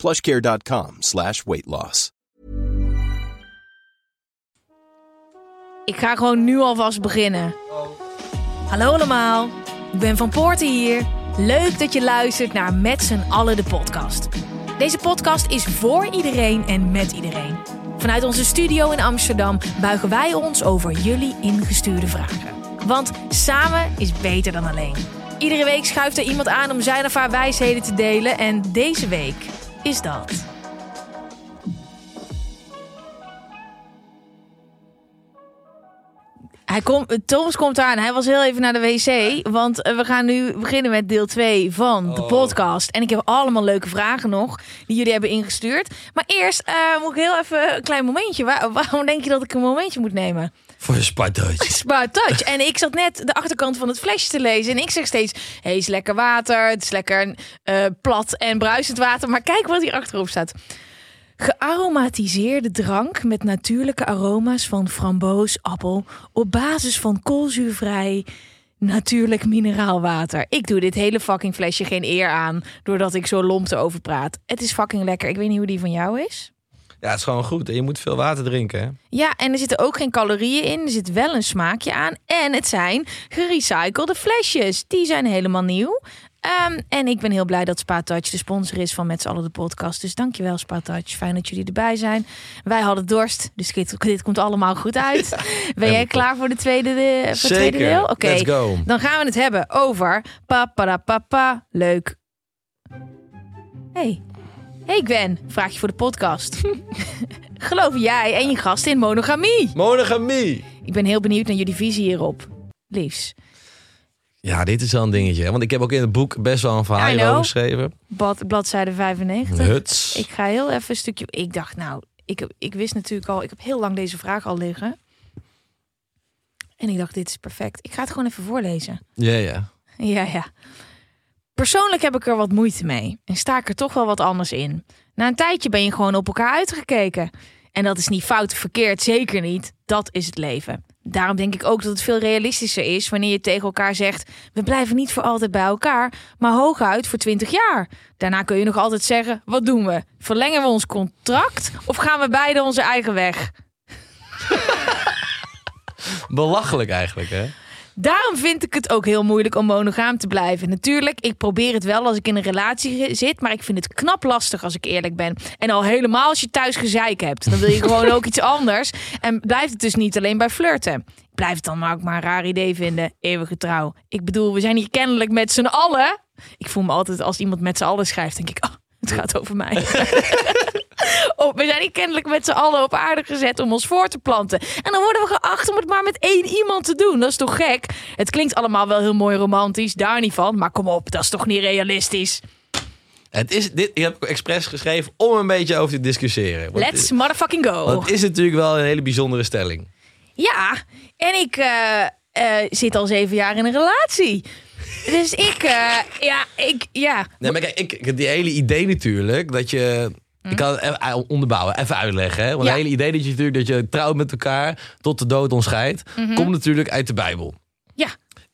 plushcare.com slash weight loss. Ik ga gewoon nu alvast beginnen. Hallo allemaal, ik ben Van Poorten hier. Leuk dat je luistert naar Met z'n allen de podcast. Deze podcast is voor iedereen en met iedereen. Vanuit onze studio in Amsterdam buigen wij ons over jullie ingestuurde vragen. Want samen is beter dan alleen. Iedere week schuift er iemand aan om zijn of haar wijsheden te delen. En deze week is dat. Hij komt, Thomas komt aan. Hij was heel even naar de wc. Want eh, we gaan nu beginnen met deel 2 van de podcast. En ik heb allemaal leuke vragen nog. Die jullie hebben ingestuurd. Maar eerst eh, moet ik heel even een klein momentje. Waar- waarom denk je dat ik een momentje moet nemen? Voor je spuitduitje. Spa Touch. En ik zat net de achterkant van het flesje te lezen. En ik zeg steeds: hey, is lekker water. Het is lekker eh, plat en bruisend water. Maar kijk wat hier achterop staat. Gearomatiseerde drank met natuurlijke aroma's van framboos, appel. Op basis van koolzuurvrij natuurlijk mineraalwater. Ik doe dit hele fucking flesje geen eer aan. Doordat ik zo lomp erover praat. Het is fucking lekker. Ik weet niet hoe die van jou is. Ja, het is gewoon goed. En je moet veel water drinken. Hè? Ja, en er zitten ook geen calorieën in. Er zit wel een smaakje aan. En het zijn gerecyclede flesjes. Die zijn helemaal nieuw. Ehm, en ik ben heel blij dat Spa Touch de sponsor is van Met z'n allen de podcast. Dus dankjewel Spa Touch. Fijn dat jullie erbij zijn. Wij hadden dorst, dus dit, dit komt allemaal goed uit. ben jij klaar voor de tweede, de, voor het tweede Zeker. deel? Oké, Let's go. dan gaan we het hebben over pa Leuk. Hey. Hey Gwen, vraag je voor de podcast. Geloof jij en je gast in monogamie? Monogamie. Ik ben heel benieuwd naar jullie visie hierop. Liefs. Ja, dit is wel een dingetje. hè. Want ik heb ook in het boek best wel een I verhaal know. over geschreven. Blad, bladzijde 95. Huts. Ik ga heel even een stukje. Ik dacht, nou, ik, ik wist natuurlijk al, ik heb heel lang deze vraag al liggen. En ik dacht, dit is perfect. Ik ga het gewoon even voorlezen. Ja, ja. Ja, ja. Persoonlijk heb ik er wat moeite mee en sta ik er toch wel wat anders in. Na een tijdje ben je gewoon op elkaar uitgekeken. En dat is niet fout of verkeerd, zeker niet. Dat is het leven. Daarom denk ik ook dat het veel realistischer is wanneer je tegen elkaar zegt: we blijven niet voor altijd bij elkaar, maar hooguit voor 20 jaar. Daarna kun je nog altijd zeggen: wat doen we? Verlengen we ons contract of gaan we beide onze eigen weg? Belachelijk eigenlijk, hè? Daarom vind ik het ook heel moeilijk om monogaam te blijven. Natuurlijk, ik probeer het wel als ik in een relatie zit, maar ik vind het knap lastig als ik eerlijk ben. En al helemaal als je thuis gezeik hebt, dan wil je gewoon ook iets anders. En blijft het dus niet alleen bij flirten. Ik blijf het dan maar ook maar een raar idee vinden, eeuwige trouw. Ik bedoel, we zijn hier kennelijk met z'n allen. Ik voel me altijd als iemand met z'n allen schrijft, denk ik, oh, het gaat over mij. Oh, we zijn hier kennelijk met z'n allen op aarde gezet om ons voor te planten. En dan worden we geacht om het maar met één iemand te doen. Dat is toch gek? Het klinkt allemaal wel heel mooi romantisch, daar niet van. Maar kom op, dat is toch niet realistisch? Het is, dit, ik heb expres geschreven om een beetje over te discussiëren. Want Let's motherfucking go. Het is natuurlijk wel een hele bijzondere stelling. Ja, en ik eh, eh, zit al zeven jaar in een relatie. Dus ik, eh, ja, ik, ja. Nee, maar kijk, ik- die hele idee natuurlijk, dat je... Ik kan het even onderbouwen, even uitleggen. Hè? Want? Ja. het hele idee dat je natuurlijk dat je trouwt met elkaar tot de dood ons scheidt, komt natuurlijk uit de Bijbel.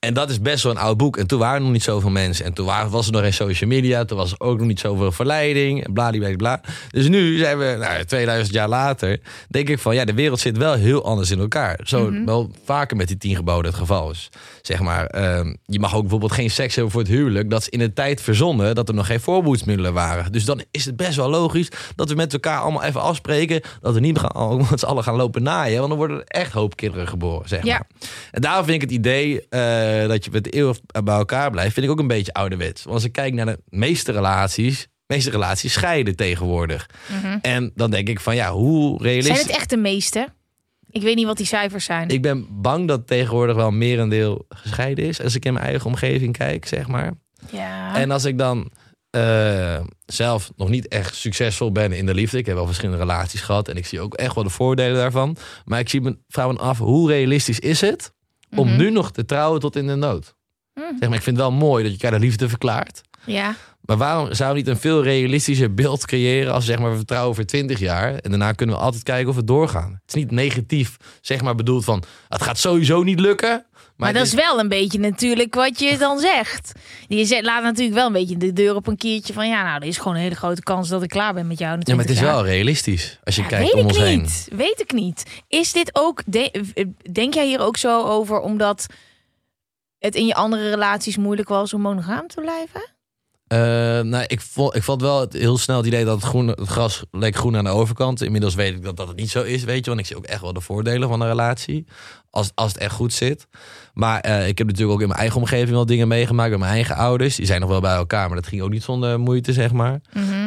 Ja, En dat is best wel een oud boek. En toen waren er nog niet zoveel mensen. En toen waren, was er nog geen social media. Toen was er ook nog niet zoveel verleiding. En bladibladibla. Dus nu zijn we, nou, 2000 jaar later. Denk ik van, ja, de wereld zit wel heel anders in elkaar. Zo wel vaker met die tien geboden het geval is. Zeg maar, ehm, je mag ook bijvoorbeeld geen seks hebben voor het huwelijk. Dat is in de tijd verzonnen dat er nog geen voorboedsmiddelen waren. Dus dan is het best wel logisch dat we met elkaar allemaal even afspreken. Dat we niet gaan, met z'n allen gaan lopen naaien. Want dan worden er echt hoop kinderen geboren, zeg Ja. maar. En daarom vind ik het idee eh, dat je met eeuwig bij elkaar blijft, vind ik ook een beetje ouderwets. Want als ik kijk naar de meeste relaties, de meeste relaties scheiden tegenwoordig. En dan denk ik van ja, hoe Mhm. zijn realistisch. het echt de meeste? Ik weet niet wat die cijfers zijn. Ik ben bang dat tegenwoordig wel merendeel gescheiden is. Als ik in mijn eigen omgeving kijk, zeg maar. ja. En als ik dan eh, zelf nog niet echt succesvol ben in de liefde. Ik heb wel verschillende relaties gehad en ik zie ook echt wel de voordelen daarvan. Maar ik zie me vrouwen af, hoe realistisch is het om Mhm. nu nog te trouwen tot in de nood? Mhm. Zeg maar, ik vind het wel mooi dat je elkaar de liefde verklaart. Ja. Maar waarom zou niet een veel realistischer beeld creëren als zeg maar we vertrouwen voor 20 jaar en daarna kunnen we altijd kijken of we doorgaan. Het is niet negatief, zeg maar bedoeld van het gaat sowieso niet lukken. Maar, dat is wel een beetje natuurlijk wat je dan zegt. Je zegt, laat natuurlijk wel een beetje de deur op een kiertje van... ja, nou, er is gewoon een hele grote kans dat ik klaar ben met jou. ja, maar het is 20 jaar. wel realistisch als je Ja, kijkt om ik ons heen. niet. Weet ik niet. Is dit ook... de- denk jij hier ook zo over omdat het in je andere relaties moeilijk was om monogaam te blijven? Eh, nou, ik vond, ik vond wel het, heel snel het idee dat het, groen, het gras leek groen aan de overkant. Inmiddels weet ik dat dat het niet zo is, weet je. Want ik zie ook echt wel de voordelen van een relatie. Als, als het echt goed zit. Maar eh, ik heb natuurlijk ook in mijn eigen omgeving wel dingen meegemaakt. Met mijn eigen ouders. Die zijn nog wel bij elkaar, maar dat ging ook niet zonder moeite, zeg maar.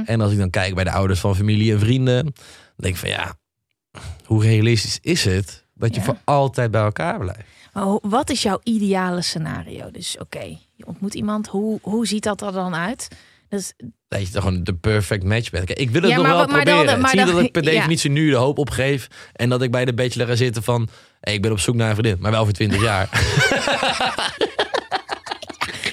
En als ik dan kijk bij de ouders van familie en vrienden. Dan denk ik van ja, hoe realistisch is het dat je Ja. voor altijd bij elkaar blijft? Maar wat is jouw ideale scenario? Dus oké, je ontmoet iemand. Hoe, hoe ziet dat er dan uit? Dat je toch gewoon de perfect match bent. Kijk, ik wil het Ja, nog maar wel maar dan- proberen. maar Zie je dan- dat ik per ja. definitie nu de hoop opgeef. En dat ik bij de bachelor ga zitten van... Hey, ik ben op zoek naar een vriendin, maar wel voor 20 jaar.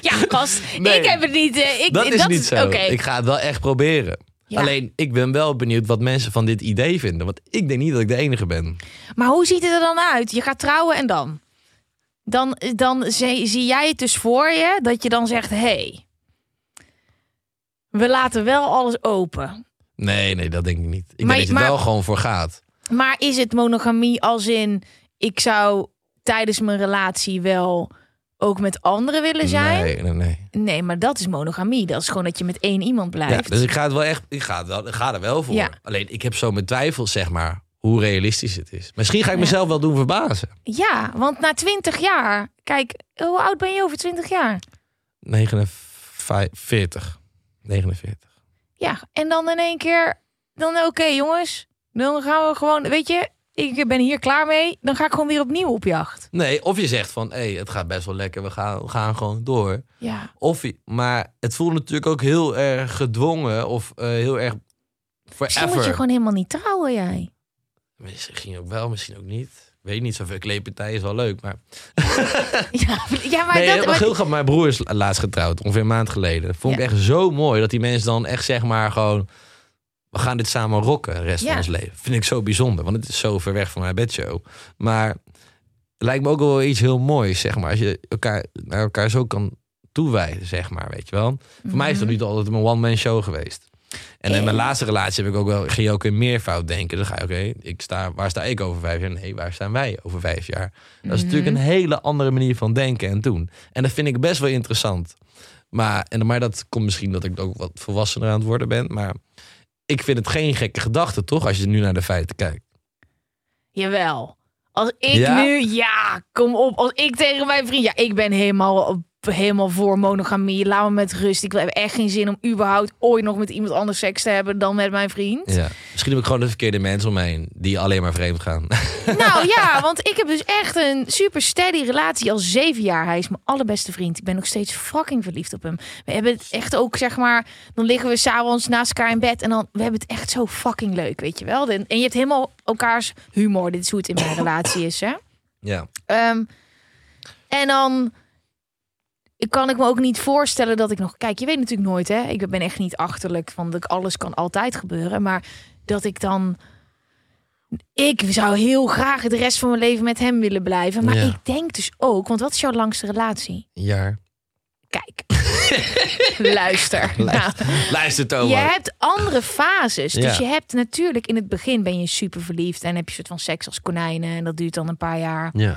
ja, gast, Nee. ik heb het niet. eh, ik, dat is niet zo. Ik ga het wel echt proberen. Ja. Alleen, ik ben wel benieuwd wat mensen van dit idee vinden. Want ik denk niet dat ik de enige ben. Maar hoe ziet het er dan uit? Je gaat trouwen en dan? Dan, dan zie, zie jij het dus voor je dat je dan zegt: hé, hey, we laten wel alles open. Nee, nee, dat denk ik niet. Ik Maar- denk dat je maar- wel gewoon voor gaat. Maar is het monogamie als in: ik zou tijdens mijn relatie wel ook met anderen willen zijn? Nee, nee, nee. Nee, maar dat is monogamie. Dat is gewoon dat je met één iemand Ja, blijft. dus ik ga het wel echt, ik ga, het wel, ik ga er wel voor. Ja. Alleen ik heb zo mijn twijfels, zeg maar, hoe realistisch het is. Misschien ga ik Ja. mezelf wel doen verbazen. Ja, want na 20 jaar, kijk, hoe oud ben je over 20 jaar? 49. 49. Ja, en dan in één keer, dan oké jongens, dan gaan we gewoon, weet je, ik ben hier klaar mee, dan ga ik gewoon weer opnieuw op jacht. Nee, of je zegt van, hé, hey, het gaat best wel lekker, we gaan, we gaan gewoon door. Ja, Of je, maar het voelt natuurlijk ook heel erg gedwongen of eh, heel erg misschien forever. moet je gewoon helemaal niet trouwen jij. Misschien ook wel, misschien ook niet. Weet niet, zoveel kleepartij is wel leuk, maar... Ja, ja maar nee, dat... dat maar- heel grappig. Mijn broer is laatst getrouwd, ongeveer een maand geleden. Dat vond ik echt zo mooi, dat die mensen dan echt zeg maar gewoon... We gaan dit samen rocken de rest Ja. van ons leven. Vind ik zo bijzonder, want het is zo ver weg van mijn bedshow. Maar het lijkt me ook wel iets heel moois, zeg maar. Als je elkaar, naar elkaar zo kan toewijden, zeg maar, weet je wel. Voor mij is het Mhm. niet altijd een one-man show geweest. En in mijn laatste relatie heb ik ook wel, ging je ook in meervoud denken. Dan ga je, oké, ik sta, waar sta ik over vijf jaar? Nee, waar staan wij over vijf jaar? Dat is natuurlijk Mhm. een hele andere manier van denken en doen. En dat vind ik best wel interessant. Maar, en, maar dat komt misschien dat ik ook wat volwassener aan het worden ben. Maar ik vind het geen gekke gedachte, toch? Als je nu naar de feiten kijkt. Jawel. Als ik Ja? nu, ja, kom op. Als ik tegen mijn vriend, ja, ik ben helemaal, helemaal voor monogamie. Laat me met rust. Ik heb echt geen zin om überhaupt ooit nog met iemand anders seks te hebben dan met mijn vriend. Ja. Misschien heb ik gewoon de verkeerde mensen om me heen die alleen maar vreemd gaan. Nou ja, want ik heb dus echt een super steady relatie al zeven jaar. Hij is mijn allerbeste vriend. Ik ben nog steeds fucking verliefd op hem. We hebben het echt ook, zeg maar, dan liggen we s'avonds naast elkaar in bed en dan, we hebben het echt zo fucking leuk, weet je wel. En en je hebt helemaal elkaars humor. Dit is hoe het in mijn relatie is, hè. ja. Ehm, en dan kan ik me ook niet voorstellen dat ik nog... Kijk, je weet natuurlijk nooit, hè. Ik ben echt niet achterlijk van dat alles kan altijd gebeuren. Maar dat ik dan... Ik zou heel graag de rest van mijn leven met hem willen blijven. Maar Ja. ik denk dus ook... Want wat is jouw langste relatie? Een jaar. Kijk. Luister. Nou, Luister, Luister Thomas. je hebt andere fases. Dus Ja. je hebt natuurlijk in het begin ben je super verliefd. En heb je een soort van seks als konijnen. En dat duurt dan een paar jaar. Ja.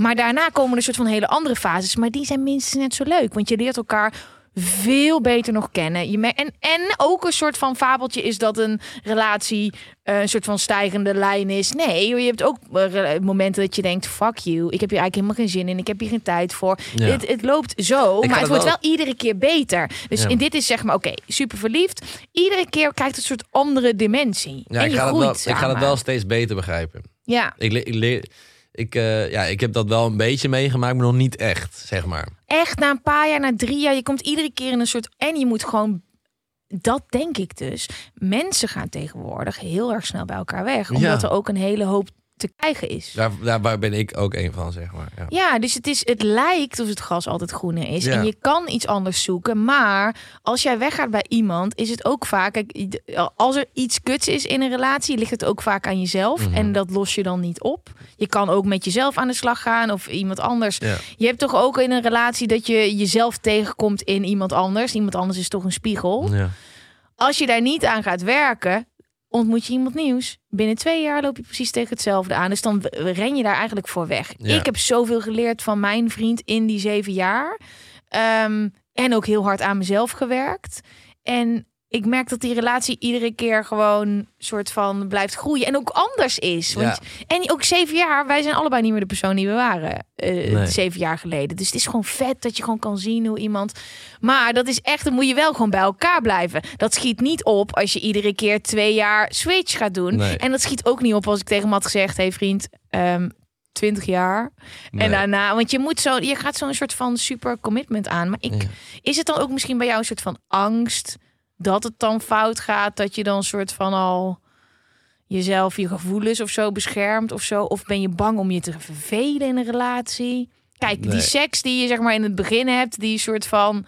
Maar daarna komen er een soort van hele andere fases. Maar die zijn minstens net zo leuk. Want je leert elkaar veel beter nog kennen. Je en, en ook een soort van fabeltje is dat een relatie eh, een soort van stijgende lijn is. Nee, je hebt ook eh, momenten dat je denkt... fuck you, ik heb hier eigenlijk helemaal geen zin in. Ik heb hier geen tijd voor. Ja. Het, het loopt zo, ga maar het wordt wel- wel iedere keer beter. Dus Ja. in dit is zeg maar, oké, super verliefd. Iedere keer krijgt het een soort andere dimensie. Ja, en ik je ga, het groeit wel, ik ga het wel steeds beter begrijpen. Ja, Ik, le- ik, leer- ik, eh, ja, ik heb dat wel een beetje meegemaakt, maar nog niet echt, zeg maar. echt na een paar jaar, na drie jaar, je komt iedere keer in een soort... En je moet gewoon dat denk ik dus. Mensen gaan tegenwoordig heel erg snel bij elkaar weg. Omdat Ja. er ook een hele hoop te krijgen is. Daar, daar ben ik ook een van, zeg maar. Ja. Ja, dus het, is, het lijkt alsof het gras altijd groener is. Ja. En je kan iets anders zoeken. Maar als jij weggaat bij iemand, is het ook vaak... Kijk, als er iets kuts is in een relatie, ligt het ook vaak aan jezelf. Mhm. En dat los je dan niet op. Je kan ook met jezelf aan de slag gaan of iemand anders. Ja. Je hebt toch ook in een relatie dat je jezelf tegenkomt in iemand anders. Iemand anders is toch een spiegel. Ja. Als je daar niet aan gaat werken, ontmoet je iemand nieuws. Binnen twee jaar loop je precies tegen hetzelfde aan. Dus dan ren je daar eigenlijk voor weg. Ja. Ik heb zoveel geleerd van mijn vriend in die zeven jaar. Ehm, en ook heel hard aan mezelf gewerkt. En ik merk dat die relatie iedere keer gewoon soort van blijft groeien. En ook anders is. Want, En ook zeven jaar, wij zijn allebei niet meer de persoon die we waren. eh, Nee. Zeven jaar geleden. Dus het is gewoon vet dat je gewoon kan zien hoe iemand. Maar dat is echt, dan moet je wel gewoon bij elkaar blijven. Dat schiet niet op als je iedere keer twee jaar switch gaat doen. Nee. En dat schiet ook niet op als ik tegen hem had gezegd: hey vriend, ehm 20 jaar. Nee. En daarna, want je moet zo, je gaat zo'n soort van super commitment aan. Maar ik, Ja. is het dan ook misschien bij jou een soort van angst dat het dan fout gaat? Dat je dan soort van al jezelf, je gevoelens of zo beschermt of zo? Of ben je bang om je te vervelen in een relatie? Kijk, die seks die je zeg maar in het begin hebt, die soort van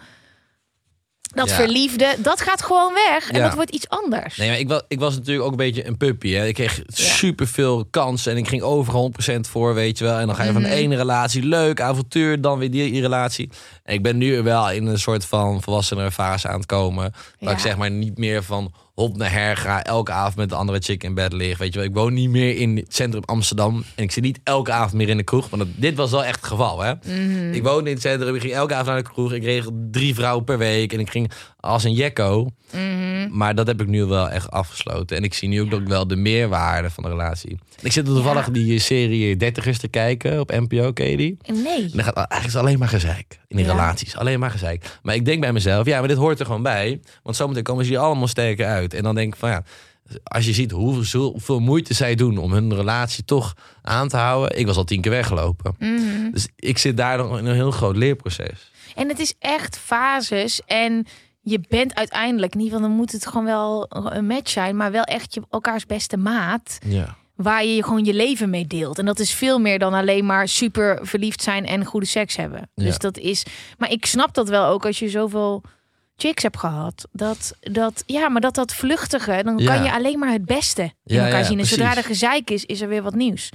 dat Ja. verliefde, dat gaat gewoon weg en Ja. dat wordt iets anders. Nee, maar ik was, ik was natuurlijk ook een beetje een puppy. Hè. Ik kreeg superveel kansen en ik ging overal 100% voor, weet je wel. En dan ga je van de Mhm. ene relatie, leuk, avontuur, dan weer die relatie. En ik ben nu wel in een soort van volwassenere fase aan het komen. Dat Ja. ik zeg maar niet meer van hop naar her ga, elke avond met de andere chick in bed lig. Weet je wel, ik woon niet meer in het centrum Amsterdam. En ik zit niet elke avond meer in de kroeg. Want dit was wel echt het geval, hè. Mhm. Ik woonde in het centrum, ik ging elke avond naar de kroeg. Ik kreeg drie vrouwen per week en ik ging als een jekko. Mhm. Maar dat heb ik nu wel echt afgesloten. En ik zie nu ook, ook wel de meerwaarde van de relatie. Ik zit toevallig Ja. die serie Dertigers te kijken op NPO, die? Nee. En dan gaat eigenlijk is alleen maar gezeik. In die Ja. relaties, alleen maar gezeik. Maar ik denk bij mezelf, ja, maar dit hoort er gewoon bij. Want zometeen komen ze hier allemaal sterker uit. En dan denk ik van ja, als je ziet hoeveel, hoeveel moeite zij doen om hun relatie toch aan te houden. Ik was al tien keer weggelopen. Mhm. Dus ik zit daar nog in een heel groot leerproces. En het is echt fases. En je bent uiteindelijk, in ieder geval, dan moet het gewoon wel een match zijn, maar wel echt je elkaars beste maat. Ja. Waar je gewoon je leven mee deelt. En dat is veel meer dan alleen maar super verliefd zijn en goede seks hebben. Ja. Dus dat is. Maar ik snap dat wel ook als je zoveel chicks hebt gehad. Dat, dat ja, maar dat dat vluchtige, dan Ja. kan je alleen maar het beste in Ja, elkaar zien. En zodra er gezeik is, is er weer wat nieuws.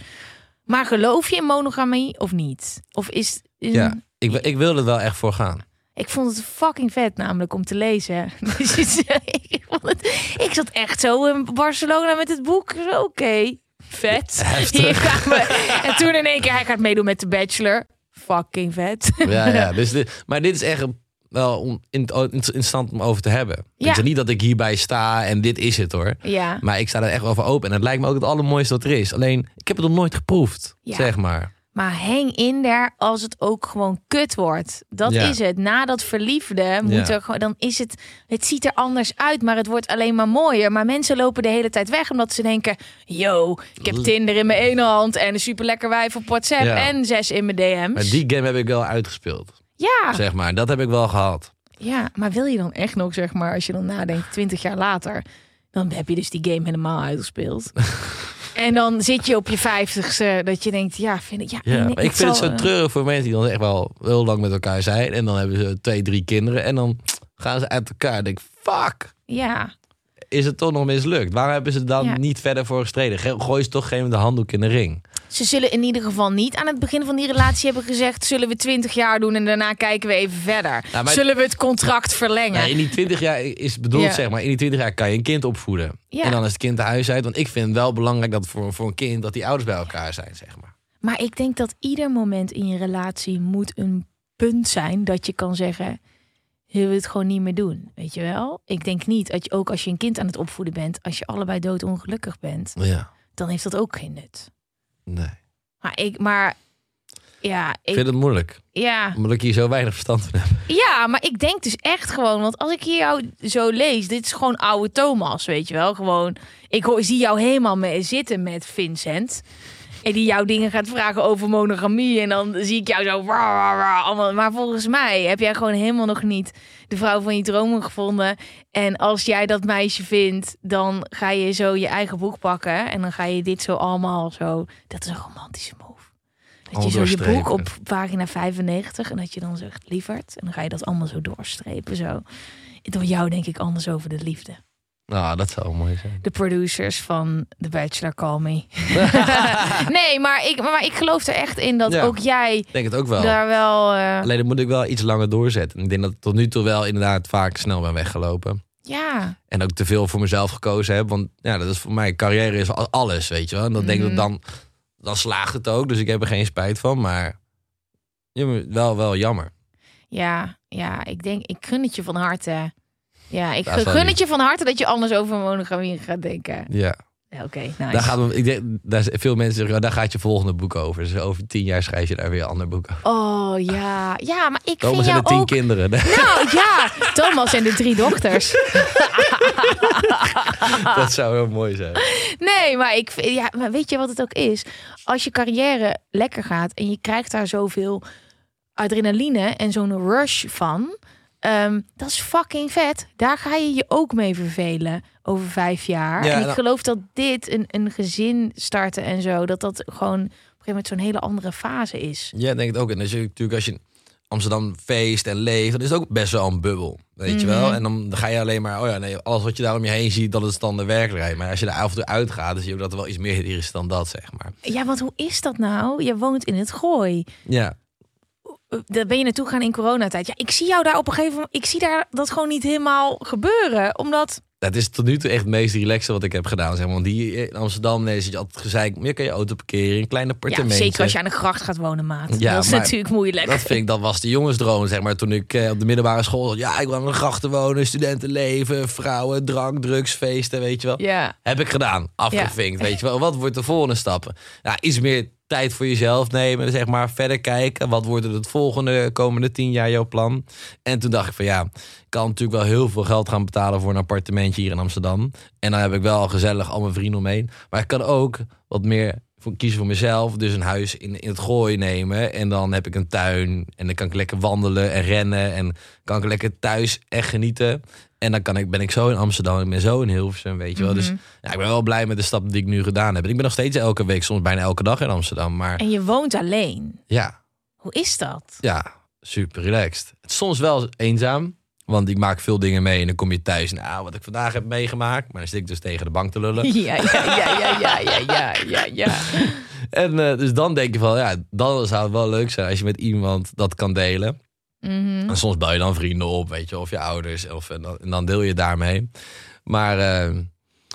Maar geloof je in monogamie of niet? Of is, is Ja, ik, ik wil er wel echt voor gaan. Ik vond het fucking vet namelijk om te lezen. Dus ik, vond het, ik zat echt zo in Barcelona met het boek. Oké, vet. Hier gaan we. En toen in één keer, hij gaat meedoen met de Bachelor. Fucking vet. Ja, ja. Dus dit, maar dit is echt wel om- in- interessant om over te hebben. Ja. Het is niet dat ik hierbij sta en dit is het hoor. Ja, Maar ik sta er echt over open. En het lijkt me ook het allermooiste wat er is. Alleen, ik heb het nog nooit geproefd, Ja. zeg maar. Maar hang in daar als het ook gewoon kut wordt. Dat Ja. is het. Na dat verliefde moet Ja. er gewoon, dan is het, het ziet er anders uit, maar het wordt alleen maar mooier. Maar mensen lopen de hele tijd weg omdat ze denken, yo, ik heb Tinder in mijn ene hand en een super lekker wijf op WhatsApp Ja. en zes in mijn DM's. Maar die game heb ik wel uitgespeeld, Ja, zeg maar. Dat heb ik wel gehad. ja, maar wil je dan echt nog, zeg maar, als je dan nadenkt, 20 jaar later, dan heb je dus die game helemaal uitgespeeld. en dan zit je op je vijftigste dat je denkt, ja, vind ik, ja, Ja, nee, maar ik vind het zo eh, treurig voor mensen die dan echt wel heel lang met elkaar zijn. En dan hebben ze twee, drie kinderen. En dan gaan ze uit elkaar. Denk, fuck, Ja, is het toch nog mislukt? Waarom hebben ze dan Ja. niet verder voor gestreden? Ge- Gooi ze toch geen de handdoek in de ring? Ze zullen in ieder geval niet aan het begin van die relatie hebben gezegd, zullen we 20 jaar doen en daarna kijken we even verder. Maar- Zullen we het contract verlengen? Nou, in die 20 jaar is bedoeld, Ja. zeg maar, in die 20 jaar kan je een kind opvoeden. Ja. En dan is het kind de huis uit. Want ik vind het wel belangrijk dat voor, voor een kind dat die ouders bij elkaar zijn, zeg maar. Maar ik denk dat ieder moment in je relatie moet een punt zijn dat je kan zeggen: je het gewoon niet meer doen. Weet je wel? Ik denk niet dat je ook als je een kind aan het opvoeden bent, als je allebei doodongelukkig bent, Ja, dan heeft dat ook geen nut. Nee. Maar ik, maar ja, Ik ik, vind het moeilijk. ja, Omdat ik hier zo weinig verstand van heb. ja, maar ik denk dus echt gewoon, want als ik hier jou zo lees, dit is gewoon oude Thomas, weet je wel? Gewoon, ik hoor, zie jou helemaal mee zitten met Vincent. En die jou dingen gaat vragen over monogamie. En dan zie ik jou zo. allemaal. Maar volgens mij heb jij gewoon helemaal nog niet de vrouw van je dromen gevonden. En als jij dat meisje vindt, dan ga je zo je eigen boek pakken. En dan ga je dit zo allemaal zo. Dat is een romantische move. Dat je zo je boek op pagina 95 en dat je dan zegt lieverd. En dan ga je dat allemaal zo doorstrepen. Zo. Door jou denk ik anders over de liefde. Nou, dat zou mooi zijn. De producers van The Bachelor Call Me. nee, maar ik, maar ik geloof er echt in dat Ja. ook jij denk het ook wel. daar wel... eh, Alleen dan moet ik wel iets langer doorzetten. Ik denk dat ik tot nu toe wel inderdaad vaak snel ben weggelopen. ja, En ook te veel voor mezelf gekozen heb. Want ja, dat is voor mij, carrière is al- alles, weet je wel. En dan denk ik Mhm. dat dan, dan slaagt het ook. Dus ik heb er geen spijt van. Maar wel, wel jammer. ja, ja, ik denk, ik gun het je van harte. Ja, ik gun het je van harte dat je anders over monogamie gaat denken. Ja. Ja, Oké, nice. Daar gaat, ik denk, daar, is- veel mensen zeggen, oh, daar gaat je volgende boek over. Dus over tien jaar schrijf je daar weer een ander boek over. Oh ja, ja, maar ik Thomas vind en jou de tien ook... kinderen. Nou ja, Thomas en de drie dochters. dat zou heel mooi zijn. Nee, maar ik ja, maar weet je wat het ook is? Als je carrière lekker gaat en je krijgt daar zoveel adrenaline en zo'n rush van, ehm, dat is fucking vet. Daar ga je je ook mee vervelen over vijf jaar. Ja, en ik nou- geloof dat dit een, een gezin starten en zo, dat dat gewoon op een gegeven moment zo'n hele andere fase is. Ja, denk het ook. En als je natuurlijk als je Amsterdam feest en leeft, dan is het ook best wel een bubbel. Weet je wel? Mhm. En dan ga je alleen maar, oh ja, nee, alles wat je daar om je heen ziet, dat is dan de werkelijkheid. Maar als je er af en toe uitgaat, dan zie je ook dat er wel iets meer is dan dat, zeg maar. Ja, want hoe is dat nou? Je woont in het Gooi. Ja, Daar ben je naartoe gaan in coronatijd. Ja, ik zie jou daar op een gegeven moment. Ik zie daar dat gewoon niet helemaal gebeuren. Omdat. dat is tot nu toe echt het meest relaxe wat ik heb gedaan. Zeg maar. Want hier in Amsterdam, nee, zit je altijd gezeik. Meer kan je auto parkeren, een klein Ja, appartementje. zeker als je aan de gracht gaat wonen, maat. Ja, dat is natuurlijk moeilijk. Dat vind ik, dat was de jongensdroom, zeg maar. Toen ik eh, op de middelbare school. Ja, ik wil aan de grachten wonen, studentenleven, vrouwen, drank, drugs, feesten, weet je wel. Ja. Heb ik gedaan, afgevinkt, weet je wel. Wat wordt de volgende stappen? Ja, iets meer tijd voor jezelf nemen, zeg maar. Verder kijken, wat wordt het volgende komende tien jaar jouw plan? En toen dacht ik van ja, ik kan natuurlijk wel heel veel geld gaan betalen voor een appartementje hier in Amsterdam. En dan heb ik wel gezellig al mijn vrienden omheen. Maar ik kan ook wat meer voor, kiezen voor mezelf. Dus een huis in, in het gooi nemen. En dan heb ik een tuin. En dan kan ik lekker wandelen en rennen. En kan ik lekker thuis echt genieten. En dan kan ik, ben ik zo in Amsterdam. Ik ben zo in Hilversum, weet je wel. Dus Mhm. ja, ik ben wel blij met de stap die ik nu gedaan heb. En ik ben nog steeds elke week, soms bijna elke dag in Amsterdam. Maar En je woont alleen. ja, Hoe is dat? ja, super relaxed. Het is soms wel eenzaam. Want ik maak veel dingen mee en dan kom je thuis. Nou, wat ik vandaag heb meegemaakt. Maar dan zit ik dus tegen de bank te lullen. Ja, ja, ja, ja, ja, ja, ja, ja. En eh, dus dan denk je van, ja, dan zou het wel leuk zijn als je met iemand dat kan delen. Mhm. En soms bouw je dan vrienden op, weet je, of je ouders. Of, en, dan, en dan deel je daarmee. Maar eh,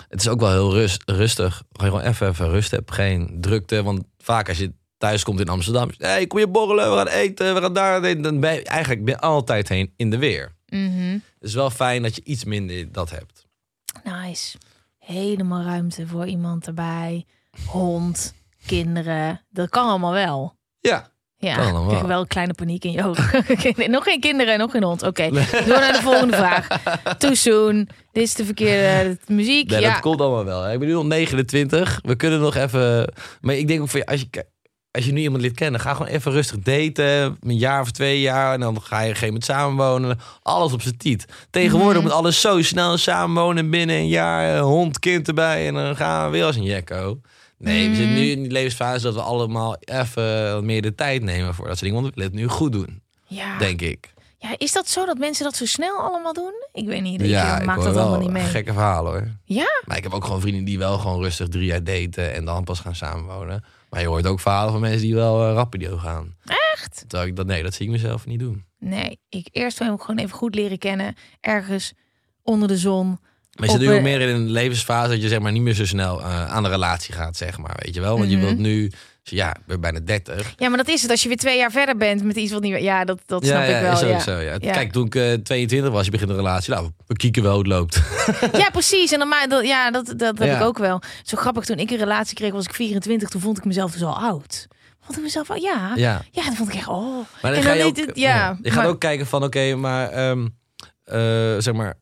het is ook wel heel rust, rustig. Gewoon even, even rust hebben. Geen drukte. Want vaak als je thuis komt in Amsterdam. Hé, hey, kom je borrelen, we gaan eten, we gaan daar. Dan ben je, eigenlijk ben je altijd heen in de weer. Het is wel fijn dat je iets minder dat hebt. Nice. Helemaal ruimte voor iemand erbij. Hond, kinderen. Dat kan allemaal wel. Ja, Ja, Kan ik allemaal. wel een kleine paniek in je ogen. nog geen kinderen en nog geen hond. Oké, door naar de volgende vraag. Too soon. Dit is de verkeerde muziek. nee, ja. dat komt allemaal wel. Ik ben nu al 29. We kunnen nog even... Maar ik denk ook van, ja, als je, als je nu iemand leert kennen... ga gewoon even rustig daten. Een jaar of twee jaar. En dan ga je op een gegeven moment samenwonen. Alles op zijn tiet. Tegenwoordig Mhm. moet alles zo snel samenwonen. Binnen een jaar, eh, hond, kind erbij. En dan gaan we weer als een jekko. Nee, we zitten nu in die levensfase dat we allemaal even meer de tijd nemen voor dat soort dingen. Want we willen het nu goed doen, Ja. denk ik. Ja, is dat zo dat mensen dat zo snel allemaal doen? Ik weet niet. Ik ja, eh, ik maak dat allemaal niet mee. gekke verhalen hoor. Ja? Maar ik heb ook gewoon vrienden die wel gewoon rustig drie jaar daten en dan pas gaan samenwonen. Maar je hoort ook verhalen van mensen die wel uh, rapido gaan. Echt? Terwijl ik dat, nee, dat zie ik mezelf niet doen. Nee, ik eerst wil hem gewoon even goed leren kennen. Ergens onder de zon. Maar je zit nu ook eh, meer in een levensfase dat je zeg maar niet meer zo snel uh, aan de relatie gaat, zeg maar. Weet je wel? Want Mhm. je wilt nu, ja, ik ben bijna 30. Ja, maar dat is het. Als je weer twee jaar verder bent met iets wat niet... Ja, dat, dat snap ja, ja, ik wel. is ook ja. zo. Ja. Ja. Kijk, toen ik uh, 22 was, je begint een relatie. Nou, we kieken wel hoe het loopt. Ja, precies. En dan, maar dat, ja, dat, dat heb Ja. ik ook wel. Zo grappig, toen ik een relatie kreeg, was ik 24. Toen vond ik mezelf dus al oud. Vond ik mezelf al, ja. Ja, ja. dat vond ik echt, oh. Maar dan En ga dan je ook, het- ja, je gaat maar- ook kijken van, oké, maar, ehm, eh, zeg maar,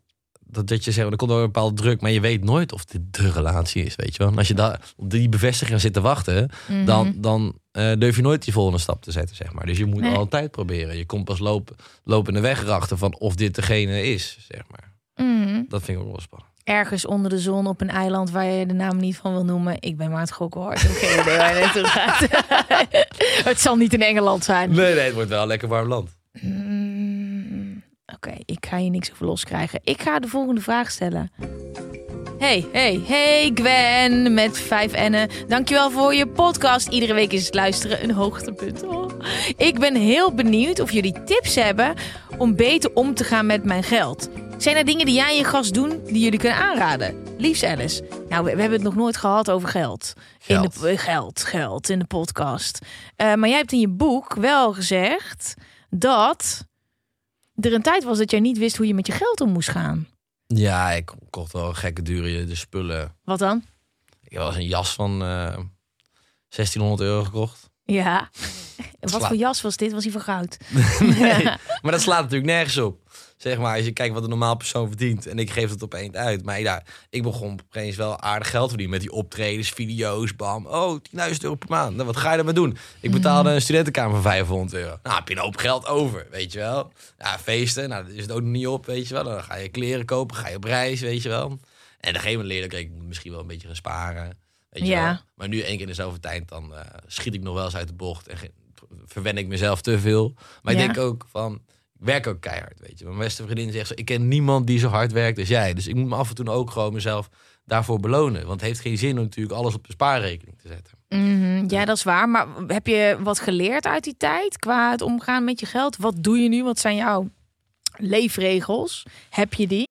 dat, dat je zegt, er komt een bepaalde druk, maar je weet nooit of dit de relatie is, weet je wel. En als je daar op die bevestiging zit te wachten, Mhm. dan, dan eh, durf je nooit die volgende stap te zetten, zeg maar. Dus je moet Nee. altijd proberen. Je komt pas lopen, lopende weg erachter van of dit degene is, zeg maar. Mhm. Dat vind ik ook wel spannend. Ergens onder de zon op een eiland waar je de naam niet van wil noemen. Ik ben idee waar je naartoe gaat. het zal niet in Engeland zijn. Nee, nee, het wordt wel een lekker warm land. Mm, Oké, ik ga hier niks over loskrijgen. Ik ga de volgende vraag stellen. Hey, hey, hey Gwen met 5 N'en. Dankjewel voor je podcast. Iedere week is het luisteren een hoogtepunt. Oh. Ik ben heel benieuwd of jullie tips hebben om beter om te gaan met mijn geld. Zijn er dingen die jij en je gast doen die jullie kunnen aanraden? Liefst Alice. Nou, we, we hebben het nog nooit gehad over geld. In de, geld, geld in de podcast. Eh, maar jij hebt in je boek wel gezegd dat er een tijd was dat jij niet wist hoe je met je geld om moest gaan. Ja, ik kocht wel gekke dure de spullen. Wat dan? Ik heb wel eens een jas van eh 1600 euro gekocht. Ja. Wat voor jas was dit? Was hij van goud? Nee, maar dat slaat natuurlijk nergens op. Zeg maar, als je kijkt wat een normaal persoon verdient. En ik geef het opeens uit. Maar ja, ik begon opeens wel aardig geld te verdienen. Met die optredens, video's, bam. Oh, 10.000 euro per maand. Nou, wat ga je ermee doen? Ik betaalde een studentenkamer van 500 euro. Nou, heb je een hoop geld over, weet je wel. Ja, feesten, nou, dat is het ook nog niet op, weet je wel. Dan ga je kleren kopen, ga je op reis, weet je wel. En op een gegeven moment leerde ik, ik moet misschien wel een beetje gaan sparen. Weet je Ja. wel. Maar nu één keer in de zoveel tijd, dan eh, schiet ik nog wel eens uit de bocht. En verwen ik mezelf te veel. Maar Ja. ik denk ook van, werk ook keihard, weet je. Mijn beste vriendin zegt, zo, ik ken niemand die zo hard werkt als jij. Dus ik moet me af en toe ook gewoon mezelf daarvoor belonen. Want het heeft geen zin om natuurlijk alles op de spaarrekening te zetten. Mhm, ja, dat is waar. Maar heb je wat geleerd uit die tijd qua het omgaan met je geld? Wat doe je nu? Wat zijn jouw leefregels? Heb je die?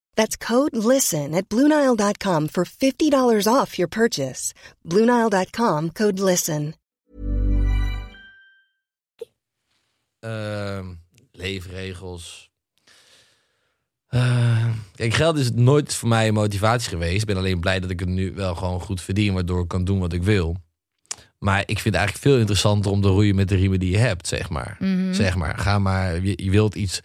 That's code LISTEN at Bluenile.com for $50 off your purchase. Bluenile.com code LISTEN. Ehm, leefregels. Eh, kijk, geld is nooit voor mij een motivatie geweest. Ik ben alleen blij dat ik het nu wel gewoon goed verdien, waardoor ik kan doen wat ik wil. Maar ik vind het eigenlijk veel interessanter om te roeien met de riemen die je hebt, zeg maar. Zeg maar, ga maar, je, je wilt iets,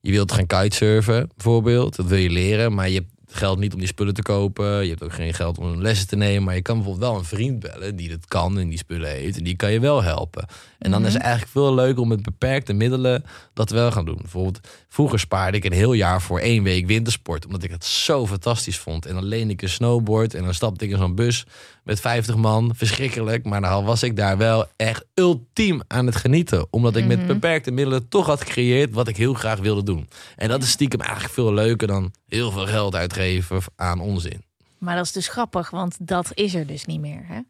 je wilt gaan kitesurfen bijvoorbeeld, dat wil je leren, maar je hebt geld niet om die spullen te kopen. Je hebt ook geen geld om lessen te nemen, maar je kan bijvoorbeeld wel een vriend bellen die dat kan en die spullen heeft en die kan je wel helpen. En dan is het eigenlijk veel leuker om met beperkte middelen dat wel gaan doen. Bijvoorbeeld, vroeger spaarde ik een heel jaar voor één week wintersport, omdat ik het zo fantastisch vond. En dan leende ik een snowboard en dan stapte ik in zo'n bus met 50 man. Verschrikkelijk, maar dan was ik daar wel echt ultiem aan het genieten. Omdat ik met beperkte middelen toch had gecreëerd wat ik heel graag wilde doen. En dat is stiekem eigenlijk veel leuker dan heel veel geld uitgeven aan onzin. Maar dat is dus grappig, want dat is er dus niet meer. Hè?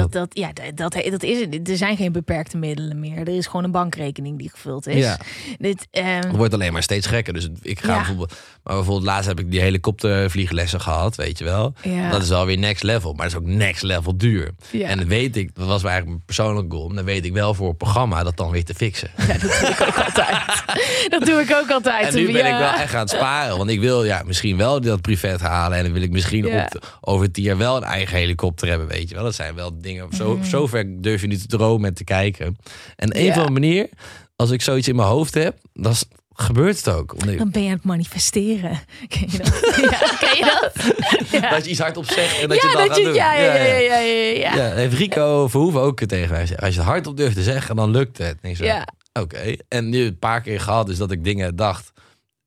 Dat, dat, ja, dat, dat, dat is het. Er zijn geen beperkte middelen meer. Er is gewoon een bankrekening die gevuld is. Ja. Dit, ehm, Het wordt alleen maar steeds gekker. Dus ik ga Ja. bijvoorbeeld... Maar bijvoorbeeld laatst heb ik die helikoptervlieglessen gehad, weet je wel. Ja. Dat is wel weer next level. Maar dat is ook next level duur. Ja. En dan weet ik, dat was eigenlijk mijn persoonlijke goal. Dan weet ik wel voor het programma dat dan weer te fixen. ja, dat doe ik ook altijd. Dat doe ik ook altijd. En nu ben ik wel echt aan het sparen. Want ik wil ja, misschien wel dat privé halen. En dan wil ik misschien op, over tien jaar wel een eigen helikopter hebben. Weet je wel. Dat zijn wel dingen. Zo, zo ver durf je niet te dromen en te kijken. En een van de manier, als ik zoiets in mijn hoofd heb, dan gebeurt het ook. Omdat Dan ben je aan het manifesteren. Ken je dat? Ja, ken je dat? Ja, Dat je iets hardop zegt en dat ja, je het dan dat gaat je, doen. ja, ja, ja, ja, ja, ja. Ja, heeft Rico Verhoeven ook tegen mij gezegd. Als je het hardop durft te zeggen, dan lukt het. En zo, Ja. Oké. En nu een paar keer gehad dus dat ik dingen dacht.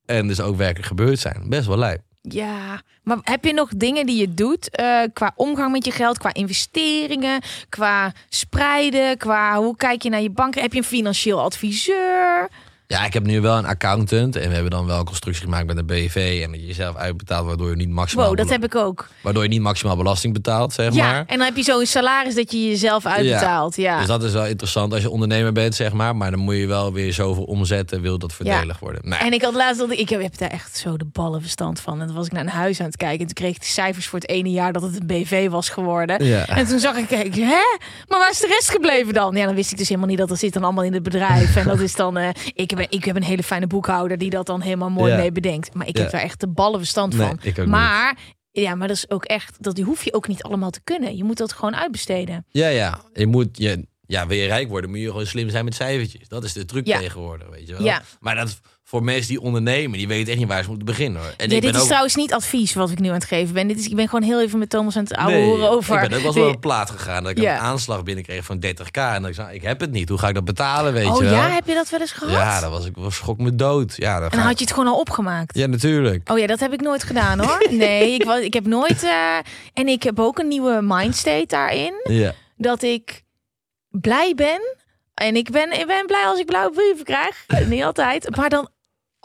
En dus ook werkelijk gebeurd zijn. Best wel lijp. Ja, maar heb je nog dingen die je doet eh, qua omgang met je geld, qua investeringen, qua spreiden, qua hoe kijk je naar je bank? Heb je een financieel adviseur? Ja, ik heb nu wel een accountant. En we hebben dan wel een constructie gemaakt met een BV. En dat je jezelf uitbetaalt, waardoor je niet maximaal, Wow, dat heb ik ook. waardoor je niet maximaal belasting betaalt, zeg Ja, maar. en dan heb je zo'n salaris dat je jezelf uitbetaalt. Ja. Dus dat is wel interessant als je ondernemer bent, zeg maar. Maar dan moet je wel weer zoveel omzetten, wil dat voordelig worden. Nee. En ik had laatst dat ik heb, daar echt zo de ballen verstand van. En toen was ik naar een huis aan het kijken. En toen kreeg ik de cijfers voor het ene jaar dat het een BV was geworden. Ja. En toen zag ik, kijk, hè? Maar waar is de rest gebleven dan? Ja, dan wist ik dus helemaal niet dat dat zit dan allemaal in het bedrijf. En dat is dan, eh, ik, heb, ik heb een hele fijne boekhouder die dat dan helemaal mooi Ja. mee bedenkt. Maar ik heb daar echt de ballen verstand Nee, van. ik maar ja, maar dat is ook echt, dat hoef je ook niet allemaal te kunnen. Je moet dat gewoon uitbesteden. Ja, ja. Je moet, je, ja, wil je rijk worden, moet je gewoon slim zijn met cijfertjes. Dat is de truc Ja. tegenwoordig, weet je wel. Ja. Maar dat voor mensen die ondernemen, die weten echt niet waar ze moeten beginnen. Hoor. En Ja, ik dit ben is ook, trouwens niet advies wat ik nu aan het geven ben. Dit is, ik ben gewoon heel even met Thomas aan het ouwe Nee, horen over. Ik ben ook wel eens op plaat gegaan. Dat ik Ja. een aanslag binnenkreeg van 30k. En dat ik zei, ik heb het niet. Hoe ga ik dat betalen, weet Oh je wel? ja, heb je dat wel eens gehad? Ja, dat was ik was schok me dood. Ja, dan En ik- had je het gewoon al opgemaakt. ja, natuurlijk. Oh ja, dat heb ik nooit gedaan hoor. Nee, ik, wa- ik heb nooit. eh, en ik heb ook een nieuwe mindstate daarin. Ja. Dat ik blij ben. En ik ben, ik ben blij als ik blauwe brieven krijg. Niet altijd. Maar dan,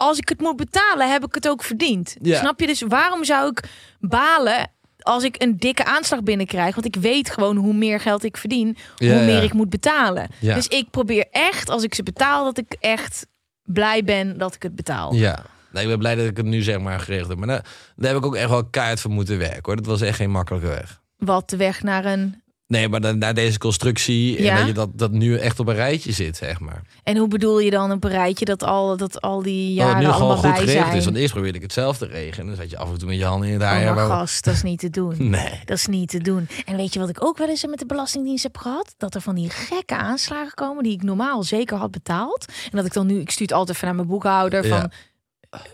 als ik het moet betalen, heb ik het ook verdiend. Ja. Snap je? Dus waarom zou ik balen als ik een dikke aanslag binnenkrijg? Want ik weet gewoon hoe meer geld ik verdien, Ja, hoe meer ja. ik moet betalen. Ja. Dus ik probeer echt, als ik ze betaal, dat ik echt blij ben dat ik het betaal. Ja. Nee, ik ben blij dat ik het nu zeg maar geregeld heb. Maar daar, daar heb ik ook echt wel keihard voor moeten werken. Hoor. Dat was echt geen makkelijke weg. Wat de weg naar een Nee, maar dan, naar deze constructie. Ja? En dat je dat, dat nu echt op een rijtje zit, zeg maar. En hoe bedoel je dan op een rijtje dat al, dat al die Dat jaren het nu gewoon allemaal goed bij geregeld zijn? is. Want eerst probeerde ik het zelf te regelen. En dan zat je af en toe met je handen in het haar. oh, maar gast, dat is niet te doen. Nee. Dat is niet te doen. En weet je wat ik ook wel eens met de Belastingdienst heb gehad? Dat er van die gekke aanslagen komen die ik normaal zeker had betaald. En dat ik dan nu, ik stuur het altijd even naar mijn boekhouder van... Ja.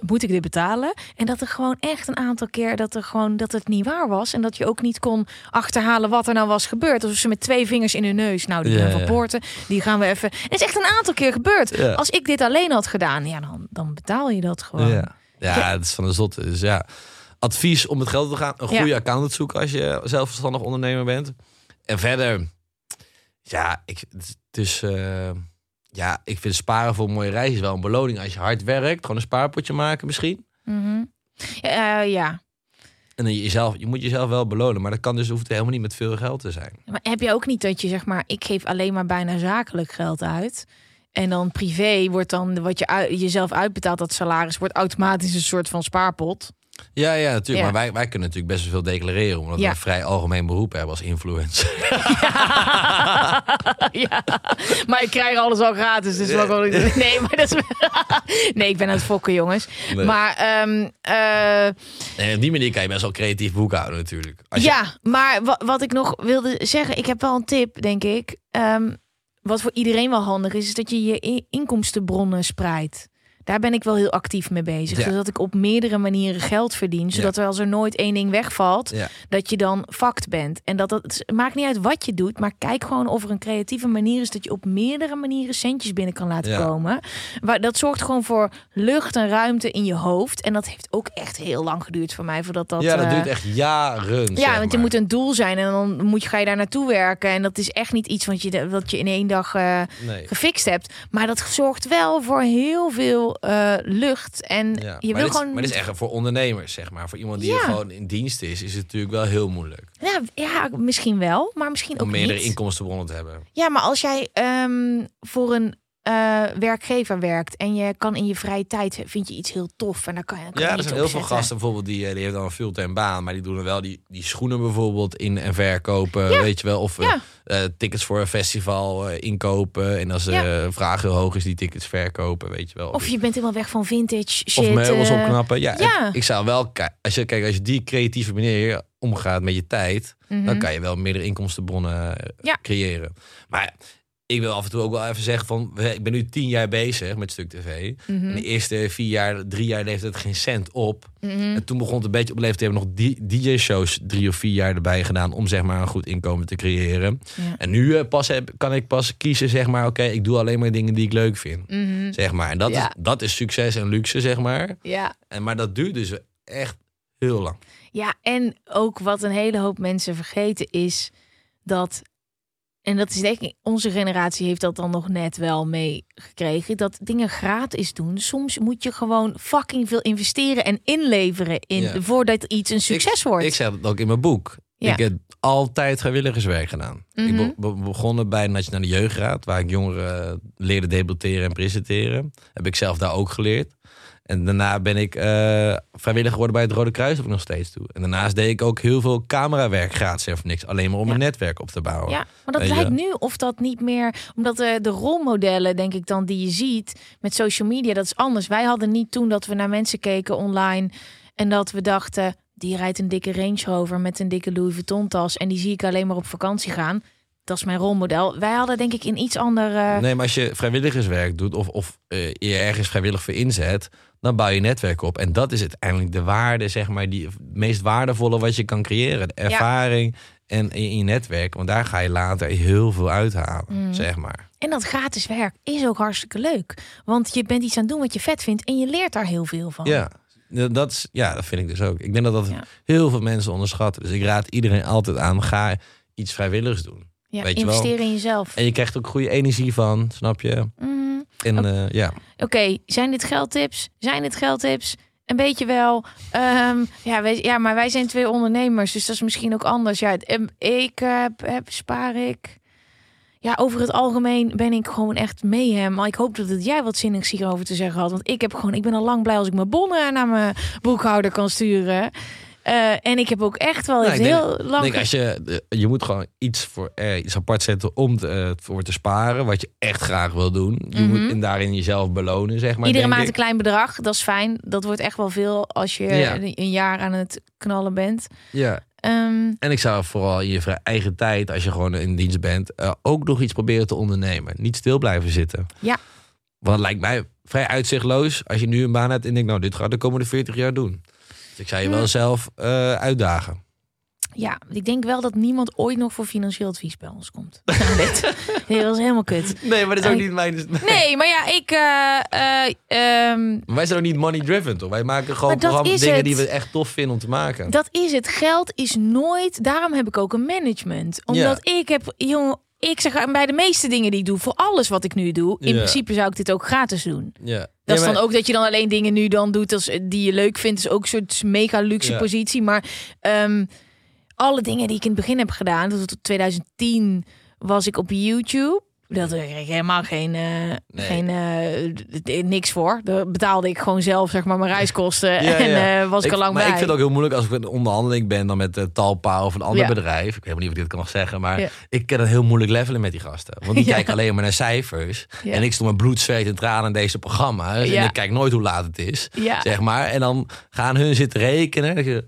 Moet ik dit betalen? En dat er gewoon echt een aantal keer dat er gewoon dat het niet waar was. En dat je ook niet kon achterhalen wat er nou was gebeurd. Alsof ze met twee vingers in hun neus. Nou, die Ja, Poorten, die gaan we even. Het is echt een aantal keer gebeurd. Ja. Als ik dit alleen had gedaan, ja, dan, dan betaal je dat gewoon. Ja. ja, het is van de zotte. Dus ja, advies om het geld te gaan. Een goede accountant zoeken als je zelfverstandig ondernemer bent. En verder, ja, ik, dus, ja, ik vind sparen voor een mooie reis is wel een beloning. Als je hard werkt, gewoon een spaarpotje maken misschien. Mhm. ja, eh, ja. En dan jezelf, je moet jezelf wel belonen. Maar dat kan dus hoeft helemaal niet met veel geld te zijn. Maar heb je ook niet dat je zeg maar, ik geef alleen maar bijna zakelijk geld uit. En dan privé wordt dan wat je jezelf uitbetaalt, dat salaris, wordt automatisch een soort van spaarpot. Ja, ja, natuurlijk. Ja. Maar wij, wij kunnen natuurlijk best wel veel declareren. Omdat we Ja. een vrij algemeen beroep hebben als influencer. ja, maar ik krijg alles al gratis, dus ik doen? Nee, maar dat is... nee, ik ben aan het fokken, jongens. Nee. Maar En op die manier kan je best wel creatief boekhouden natuurlijk. Als je- ja, maar wa- wat ik nog wilde zeggen, ik heb wel een tip, denk ik. Ehm, wat voor iedereen wel handig is, is dat je je inkomstenbronnen spreidt. Daar ben ik wel heel actief mee bezig. Ja. Zodat ik op meerdere manieren geld verdien. Zodat er als er nooit één ding wegvalt, Ja. dat je dan fact bent. En dat, dat het maakt niet uit wat je doet, maar kijk gewoon of er een creatieve manier is dat je op meerdere manieren centjes binnen kan laten komen. Maar dat zorgt gewoon voor lucht en ruimte in je hoofd. En dat heeft ook echt heel lang geduurd voor mij voordat dat. ja, dat eh, duurt echt jaren. ja, want je maar. moet een doel zijn en dan moet je, ga je daar naartoe werken. En dat is echt niet iets wat je, wat je in één dag eh, Nee. gefixt hebt. Maar dat zorgt wel voor heel veel veel eh, lucht. En Ja. je wil dit, gewoon. maar dit is echt voor ondernemers, zeg maar. Voor iemand die Ja. gewoon in dienst is, is het natuurlijk wel heel moeilijk. ja, ja, misschien wel, maar misschien Om ook meerdere niet. inkomstenbronnen te hebben. Ja, maar als jij ehm, voor een eh, werkgever werkt en je kan in je vrije tijd vind je iets heel tof en dan kan je. Kan je Ja, er zijn heel veel gasten bijvoorbeeld die, eh, die hebben dan een fulltime baan, maar die doen er wel die, die schoenen bijvoorbeeld in en verkopen, Ja. weet je wel, of Ja. eh, tickets voor een festival inkopen en als de vraag heel hoog is, die tickets verkopen, weet je wel. Of je bent helemaal weg van vintage shit. of meubels opknappen. Ja, ik zou wel als je kijk als je die creatieve manier omgaat met je tijd, dan mhm. kan je wel meerdere inkomstenbronnen Ja. creëren. Maar ik wil af en toe ook wel even zeggen van, ik ben nu tien jaar bezig met Stuk TV. En de eerste vier jaar, drie jaar leefde het geen cent op. Mhm. En toen begon het een beetje op leeftijd. Hebben nog DJ-shows drie of vier jaar erbij gedaan om zeg maar een goed inkomen te creëren. Ja. En nu eh, pas heb, kan ik pas kiezen, zeg maar, oké, ik doe alleen maar dingen die ik leuk vind. Mhm. Zeg maar. En dat, Ja. is, dat is succes en luxe, zeg maar. Ja. En, maar dat duurt dus echt heel lang. Ja, en ook wat een hele hoop mensen vergeten is dat. En dat is denk ik, onze generatie heeft dat dan nog net wel meegekregen. Dat dingen gratis doen. Soms moet je gewoon fucking veel investeren en inleveren in Ja. voordat iets een succes wordt. Ik zeg dat ook in mijn boek. Ja. Ik heb altijd vrijwilligerswerk gedaan. Ik Mhm. be- be- begonnen bij de Nationale Jeugdraad, waar ik jongeren leerde debatteren en presenteren. Heb ik zelf daar ook geleerd. En daarna ben ik eh, vrijwilliger geworden bij het Rode Kruis, of nog steeds toe. En daarnaast deed ik ook heel veel camerawerk gratis en voor niks. Alleen maar om Ja. een netwerk op te bouwen. Ja, maar dat Weet je? lijkt nu of dat niet meer. Omdat de, de rolmodellen, denk ik dan, die je ziet met social media, dat is anders. Wij hadden niet toen dat we naar mensen keken online en dat we dachten. Die rijdt een dikke Range Rover met een dikke Louis Vuitton tas. En die zie ik alleen maar op vakantie gaan. Dat is mijn rolmodel. Wij hadden denk ik in iets ander... eh, Nee, maar als je vrijwilligerswerk doet of, of eh, je ergens vrijwillig voor inzet, dan bouw je netwerk op. En dat is uiteindelijk de waarde, zeg maar, die het meest waardevolle wat je kan creëren. De ervaring en in je netwerk. Want daar ga je later heel veel uithalen, Mm. zeg maar. En dat gratis werk is ook hartstikke leuk. Want je bent iets aan het doen wat je vet vindt. En je leert daar heel veel van. Ja. Dat, is, ja, dat vind ik dus ook. Ik denk dat dat Ja. heel veel mensen onderschatten. Dus ik raad iedereen altijd aan, ga iets vrijwilligers doen. Ja, Weet je wel. investeren in jezelf. En je krijgt ook goede energie van, snap je? Mhm. En eh, ja, Oké, zijn dit geldtips? Zijn dit geldtips? Een beetje wel. Ehm, ja, wij, ja, maar wij zijn twee ondernemers, dus dat is misschien ook anders. Ja, ik heb, heb spaar ik. Ja, over het algemeen ben ik gewoon echt mee hem. Maar ik hoop dat het jij wat zinnigs hierover te zeggen had. Want ik heb gewoon, ik ben al lang blij als ik mijn bonnen naar mijn boekhouder kan sturen. Eh, en ik heb ook echt wel denk- heel lang. Denk als je, eh, je moet gewoon iets voor eh, iets apart zetten om te, eh, voor te sparen, wat je echt graag wil doen. Je Mhm. moet en daarin jezelf belonen, zeg maar. Iedere maand een klein bedrag, dat is fijn. Dat wordt echt wel veel als je Ja. een jaar aan het knallen bent. Ja. Ehm, En ik zou vooral in je eigen tijd, als je gewoon in dienst bent, ook nog iets proberen te ondernemen. Niet stil blijven zitten. Ja. Want het lijkt mij vrij uitzichtloos als je nu een baan hebt en denkt, nou, dit ga ik de komende 40 jaar doen. Dus ik zou je wel zelf eh, uitdagen. Ja, ik denk wel dat niemand ooit nog voor financieel advies bij ons komt. Nee, dat is helemaal kut. Nee, maar dat is ook Eh, niet mijn. Nee, maar ja, ik... eh, eh, ehm, Maar wij zijn ook niet money driven, toch? Wij maken gewoon programma's, dingen het. die we echt tof vinden om te maken. dat is het. Geld is nooit... Daarom heb ik ook een management. Omdat ik heb... Jongen, ik zeg bij de meeste dingen die ik doe, voor alles wat ik nu doe, in Ja. principe zou ik dit ook gratis doen. Ja. Dat Ja, is dan maar- ook dat je dan alleen dingen nu dan doet als, die je leuk vindt. is ook een soort mega luxe Ja. positie. Maar ehm, alle dingen die ik in het begin heb gedaan, tot 2010 was ik op YouTube. Dat kreeg ik helemaal geen, eh, geen eh, niks voor. Daar betaalde ik gewoon zelf zeg maar mijn reiskosten Ja, en eh, was ik, er lang maar bij. ik vind het ook heel moeilijk als ik in onderhandeling ben dan met Talpa of een ander Ja. bedrijf. Ik weet niet of ik dit kan nog zeggen, maar ik kan het heel moeilijk levelen met die gasten. Want die kijken alleen maar naar cijfers. En ik stond met bloed, zweet en tranen in deze programma's. En ik kijk nooit hoe laat het is, zeg maar. En dan gaan hun zitten rekenen. Dat je-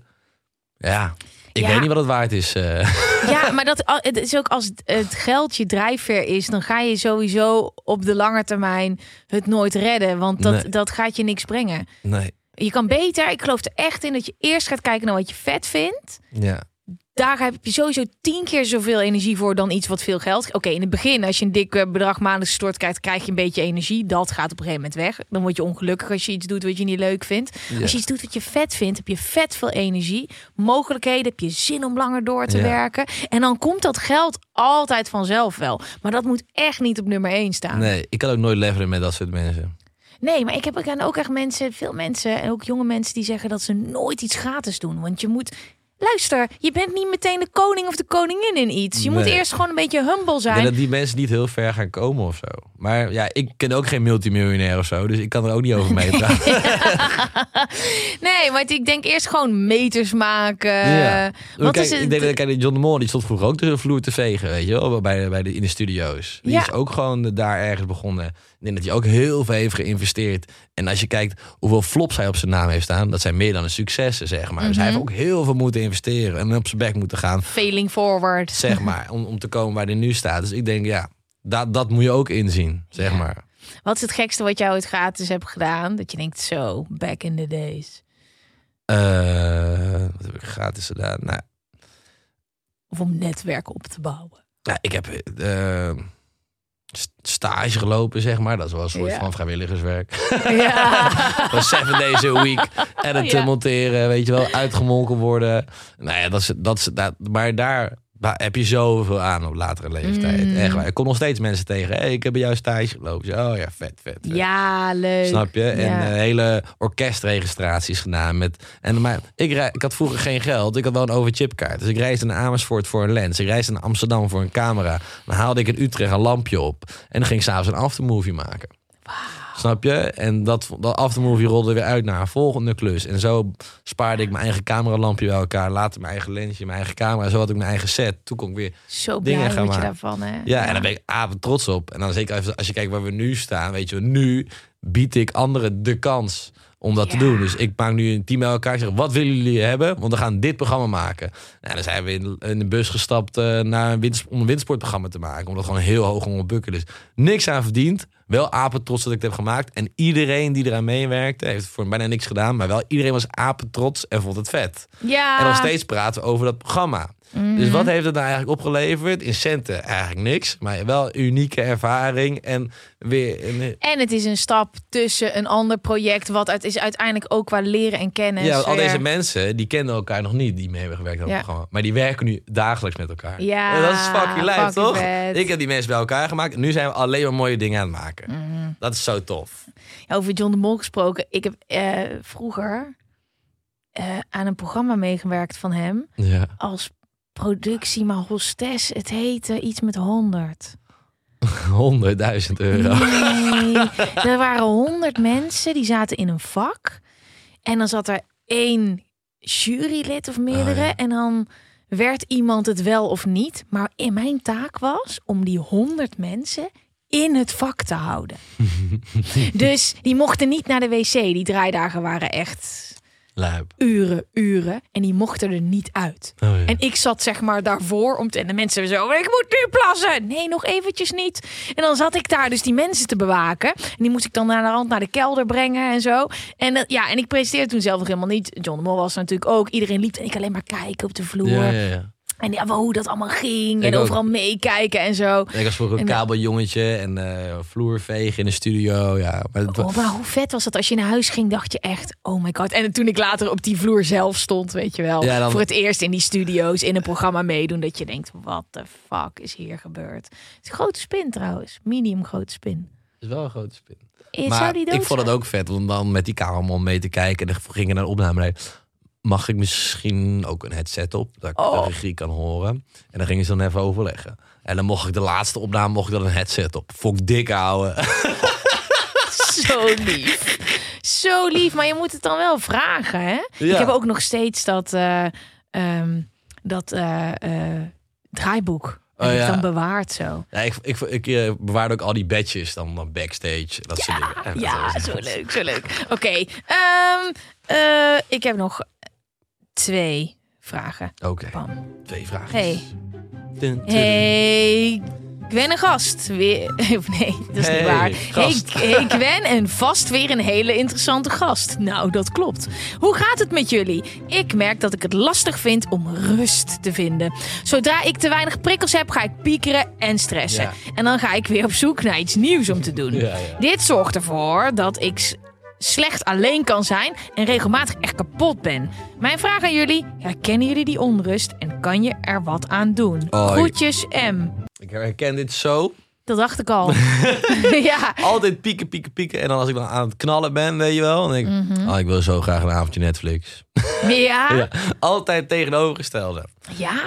Ja, ik Ja. weet niet wat het waard is. eh. Ja, maar dat, het is ook als het, het geld je drijfveer is, dan ga je sowieso op de lange termijn het nooit redden. Want dat, Nee. dat gaat je niks brengen. nee, Je kan beter, ik geloof er echt in dat je eerst gaat kijken naar wat je vet vindt. ja. Daar heb je sowieso tien keer zoveel energie voor dan iets wat veel geld. Oké, in het begin, als je een dik eh, bedrag maandelijks gestort krijgt, krijg je een beetje energie. Dat gaat op een gegeven moment weg. Dan word je ongelukkig als je iets doet wat je niet leuk vindt. Ja. Als je iets doet wat je vet vindt, heb je vet veel energie. Mogelijkheden, heb je zin om langer door te Ja. werken. En dan komt dat geld altijd vanzelf wel. Maar dat moet echt niet op nummer één staan. Nee, ik kan ook nooit levelen met dat soort mensen. Nee, maar ik heb ook echt mensen, veel mensen en ook jonge mensen die zeggen dat ze nooit iets gratis doen. Want je moet. Luister, je bent niet meteen de koning of de koningin in iets. Je moet eerst gewoon een beetje humble zijn. denk dat die mensen niet heel ver gaan komen of zo. Maar ja, ik ken ook geen multimiljonair of zo. Dus ik kan er ook niet over meepraten. Nee, maar ik denk eerst gewoon meters maken. Ja. Wat Kijk, is het? Ik denk dat kijk, John de Mol die stond vroeger ook de vloer te vegen, weet je wel, bij, bij de, in de studio's. Die Ja. is ook gewoon daar ergens begonnen. Ik denk dat hij ook heel veel heeft geïnvesteerd. En als je kijkt hoeveel flops hij op zijn naam heeft staan, dat zijn meer dan een successen, zeg maar. Dus hij Mhm. heeft ook heel veel moeten investeren en op zijn bek moeten gaan, Failing forward. zeg maar, om, om te komen waar hij nu staat. Dus ik denk, ja, dat, dat moet je ook inzien, zeg Ja. maar. Wat is het gekste wat jij ooit gratis hebt gedaan? Dat je denkt, zo, back in the days. Eh, wat heb ik gratis gedaan? Nou, Of om netwerk op te bouwen. Nou, ik heb eh, stage gelopen, zeg maar. Dat is wel een soort Ja. van vrijwilligerswerk. Ja. Dat seven days a week. En het Ja. monteren, weet je wel, uitgemolken worden. Nou ja, dat is, dat is, dat, maar daar, daar heb je zoveel aan op latere leeftijd. Mm. Echt waar. Ik kom nog steeds mensen tegen. Hey, ik heb bij jou stage gelopen. Oh ja, vet, vet. vet. ja, leuk. Snap je? En eh, hele orkestregistraties gedaan. Met, en, maar ik, ik had vroeger geen geld. Ik had wel een overchipkaart. Dus ik reisde naar Amersfoort voor een lens. Ik reisde naar Amsterdam voor een camera. Dan haalde ik in Utrecht een lampje op. En dan ging ik s'avonds een aftermovie maken. Snap je? En dat, dat aftermovie rolde weer uit naar een volgende klus. En zo spaarde ik mijn eigen cameralampje bij elkaar. Later mijn eigen lensje, mijn eigen camera. Zo had ik mijn eigen set. Toen kon ik weer Zo dingen blij gaan maken. daarvan, hè? ja, en daar ben ik apen trots op. En dan zeker even als je kijkt waar we nu staan, weet je, nu bied ik anderen de kans om dat te doen. Dus ik maak nu een team bij elkaar. Ik zeg, wat willen jullie hebben? Want we gaan dit programma maken. Nou, dan zijn we in, in de bus gestapt eh, naar een om een windsportprogramma te maken. Omdat gewoon heel hoog om bukken. Dus niks aan verdiend. Wel apen trots dat ik het heb gemaakt. En iedereen die eraan meewerkte, heeft voor bijna niks gedaan. Maar wel iedereen was apen trots en vond het vet. Ja. En nog steeds praten over dat programma. Mhm. Dus wat heeft het nou eigenlijk opgeleverd? In centen eigenlijk niks. Maar wel unieke ervaring. En weer... een- En het is een stap tussen een ander project, wat het is uiteindelijk ook qua leren en kennis. ja, al weer- deze mensen, die kennen elkaar nog niet, die mee hebben gewerkt aan het Ja. programma. Maar die werken nu dagelijks met elkaar. Ja, En dat is fucking fucking toch? vet. Ik heb die mensen bij elkaar gemaakt. Nu zijn we alleen maar mooie dingen aan het maken. Mhm. Dat is zo tof. Ja, Over John de Mol gesproken. Ik heb eh, vroeger eh, aan een programma meegewerkt van hem. Ja. Als productie, maar hostess. Het heette iets met 100. 100.000 euro. Nee, er waren 100 mensen die zaten in een vak. En dan zat er één jurylid of meerdere. Oh, ja. En dan werd iemand het wel of niet. Maar in mijn taak was om die 100 mensen in het vak te houden. dus die mochten niet naar de wc. Die draaidagen waren echt Lijp. uren, uren. En die mochten er niet uit. Oh, ja. En ik zat zeg maar daarvoor om te, en de mensen zo, ik moet nu plassen. Nee, nog eventjes niet. En dan zat ik daar dus die mensen te bewaken. En die moest ik dan naar de rand naar de kelder brengen en zo. En ja, en ik presenteerde toen zelf nog helemaal niet. John de Mol was natuurlijk ook. Iedereen liep en ik alleen maar kijken op de vloer. ja. En ja, hoe dat allemaal ging. Ik en ook. overal meekijken en zo. Ik was vroeger een En- kabeljongetje en eh vloervegen in de studio. Ja, maar Oh, maar hoe vet was dat als je naar huis ging, dacht je echt, oh my god. En toen ik later op die vloer zelf stond, weet je wel. Ja, dan- Voor het eerst in die studio's, in een programma meedoen. Dat je denkt, wat de fuck is hier gebeurd? Het is een grote spin trouwens. Medium grote spin. het is wel een grote spin. Maar ik vond het ook vet om dan met die cameraman mee te kijken. En dan gingen naar de opname. Mag ik misschien ook een headset op, dat ik Oh. de regie kan horen? En dan gingen ze dan even overleggen. En dan mocht ik de laatste opname mocht ik dan een headset op. Ik dik houden. Zo lief. Zo lief, maar je moet het dan wel vragen, hè? Ja. Ik heb ook nog steeds dat, ehm, dat eh, eh, draaiboek. Oh, ja. dan bewaard zo. Ja, ik, ik, ik, bewaarde ook al die badges dan, dan backstage. Dat soort dingen. Ja, zo leuk, zo leuk. Oké, ehm, eh, ik heb nog twee vragen. Oké, twee vragen. Hey. Hey, Gwen een gast. Weer, of nee, dat is Hey, niet waar. gast. Hey, hey Gwen en vast weer een hele interessante gast. Nou, dat klopt. Hoe gaat het met jullie? Ik merk dat ik het lastig vind om rust te vinden. Zodra ik te weinig prikkels heb, ga ik piekeren en stressen. Ja. En dan ga ik weer op zoek naar iets nieuws om te doen. Ja, ja. Dit zorgt ervoor dat ik slecht alleen kan zijn en regelmatig echt kapot ben. Mijn vraag aan jullie: herkennen jullie die onrust en kan je er wat aan doen? Oh, Groetjes, M. Ik herken dit zo. dat dacht ik al. ja. Altijd pieken, pieken, pieken. En dan als ik dan aan het knallen ben, weet je wel. Dan denk ik, Mhm. oh, ik wil zo graag een avondje Netflix. Ja. Ja, ja. altijd tegenovergestelde.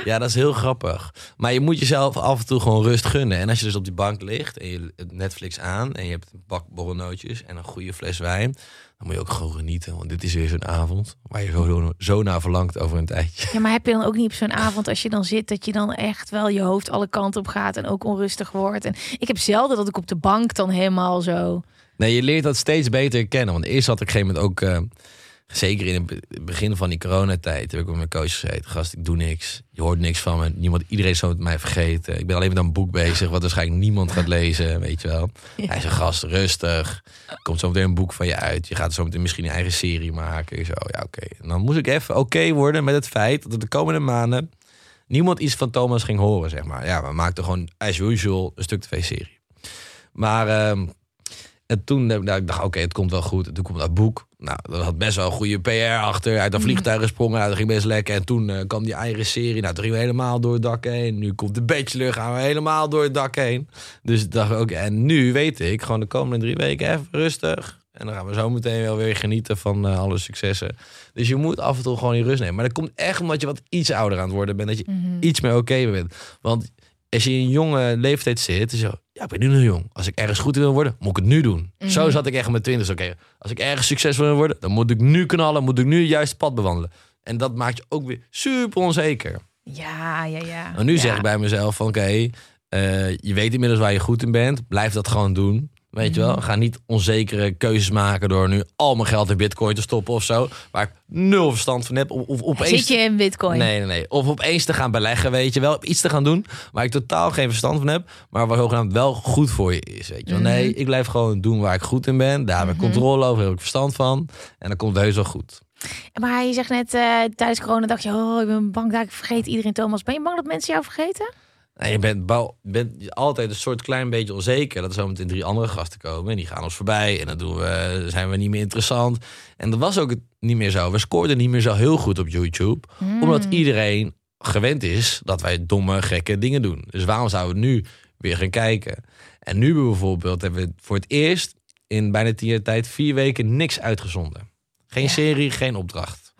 Ja, dat is heel grappig. Maar je moet jezelf af en toe gewoon rust gunnen. En als je dus op die bank ligt en je Netflix aan... en je hebt een bak borrelnootjes en een goede fles wijn... dan moet je ook gewoon genieten. Want dit is weer zo'n avond waar je zo, zo, zo naar verlangt over een tijdje. Ja, maar heb je dan ook niet op zo'n avond als je dan zit dat je dan echt wel je hoofd alle kanten op gaat en ook onrustig wordt? En ik heb zelden dat ik op de bank dan helemaal zo. Nee, je leert dat steeds beter kennen. Want eerst had ik op een gegeven moment ook... eh, zeker in het be- begin van die coronatijd... heb ik met mijn coach gezeten. Gast, ik doe niks. Je hoort niks van me. Niemand, iedereen is zo met mij vergeten. Ik ben alleen met een boek bezig... wat waarschijnlijk niemand gaat lezen, weet je wel. Hij zegt, gast, rustig. Komt zo meteen een boek van je uit. Je gaat zo meteen misschien een eigen serie maken. Zo, ja, oké. En dan moest ik even oké worden met het feit... dat de komende maanden... niemand iets van Thomas ging horen, zeg maar. Ja, we maakten gewoon, as usual, een stuk tv-serie. Maar... ehm, en toen ik, nou, ik dacht, oké, het komt wel goed. En toen komt dat boek. Nou, dat had best wel een goede PR achter. Uit dat vliegtuig gesprongen. Nou, dat ging best lekker. En toen eh, kwam die eigen serie. Nou, toen gingen we helemaal door het dak heen. Nu komt de Bachelor. Gaan we helemaal door het dak heen. Dus ik dacht, oké. en nu weet ik, gewoon de komende drie weken even rustig. En dan gaan we zo meteen wel weer genieten van eh, alle successen. Dus je moet af en toe gewoon die rust nemen. Maar dat komt echt omdat je wat iets ouder aan het worden bent. Dat je iets meer oké bent. Want als je in een jonge leeftijd zit, is zo, ja, ik ben nu nog jong. Als ik ergens goed in wil worden, moet ik het nu doen. Zo zat ik echt in mijn twintig. Oké, als ik ergens succesvol wil worden, dan moet ik nu knallen, moet ik nu het juiste pad bewandelen. En dat maakt je ook weer super onzeker. Ja, ja, ja. En nu ja. zeg ik bij mezelf van, oké, eh, je weet inmiddels waar je goed in bent. Blijf dat gewoon doen. Weet je wel? Ga niet onzekere keuzes maken door nu al mijn geld in bitcoin te stoppen of zo. Waar ik nul verstand van heb. Of, of opeens... Zit je in Bitcoin? Nee, nee, nee. Of opeens te gaan beleggen, weet je wel. Iets te gaan doen waar ik totaal geen verstand van heb. Maar waar zogenaamd wel goed voor je is, weet je wel. Nee, ik blijf gewoon doen waar ik goed in ben. Daar heb ik controle over, heb ik verstand van. En dan komt het heus wel goed. Maar je zegt net eh, tijdens corona dacht je, oh, ik ben bang dat ik vergeet iedereen Thomas. Ben je bang dat mensen jou vergeten? En je bent, bouw- bent altijd een soort klein beetje onzeker. Dat er zo meteen drie andere gasten komen. En die gaan ons voorbij. En dan doen we, zijn we niet meer interessant. En dat was ook het niet meer zo. We scoorden niet meer zo heel goed op YouTube. Omdat iedereen gewend is dat wij domme, gekke dingen doen. Dus waarom zouden we nu weer gaan kijken? En nu bijvoorbeeld hebben we voor het eerst in bijna tien jaar tijd vier weken niks uitgezonden. Geen serie, geen opdracht.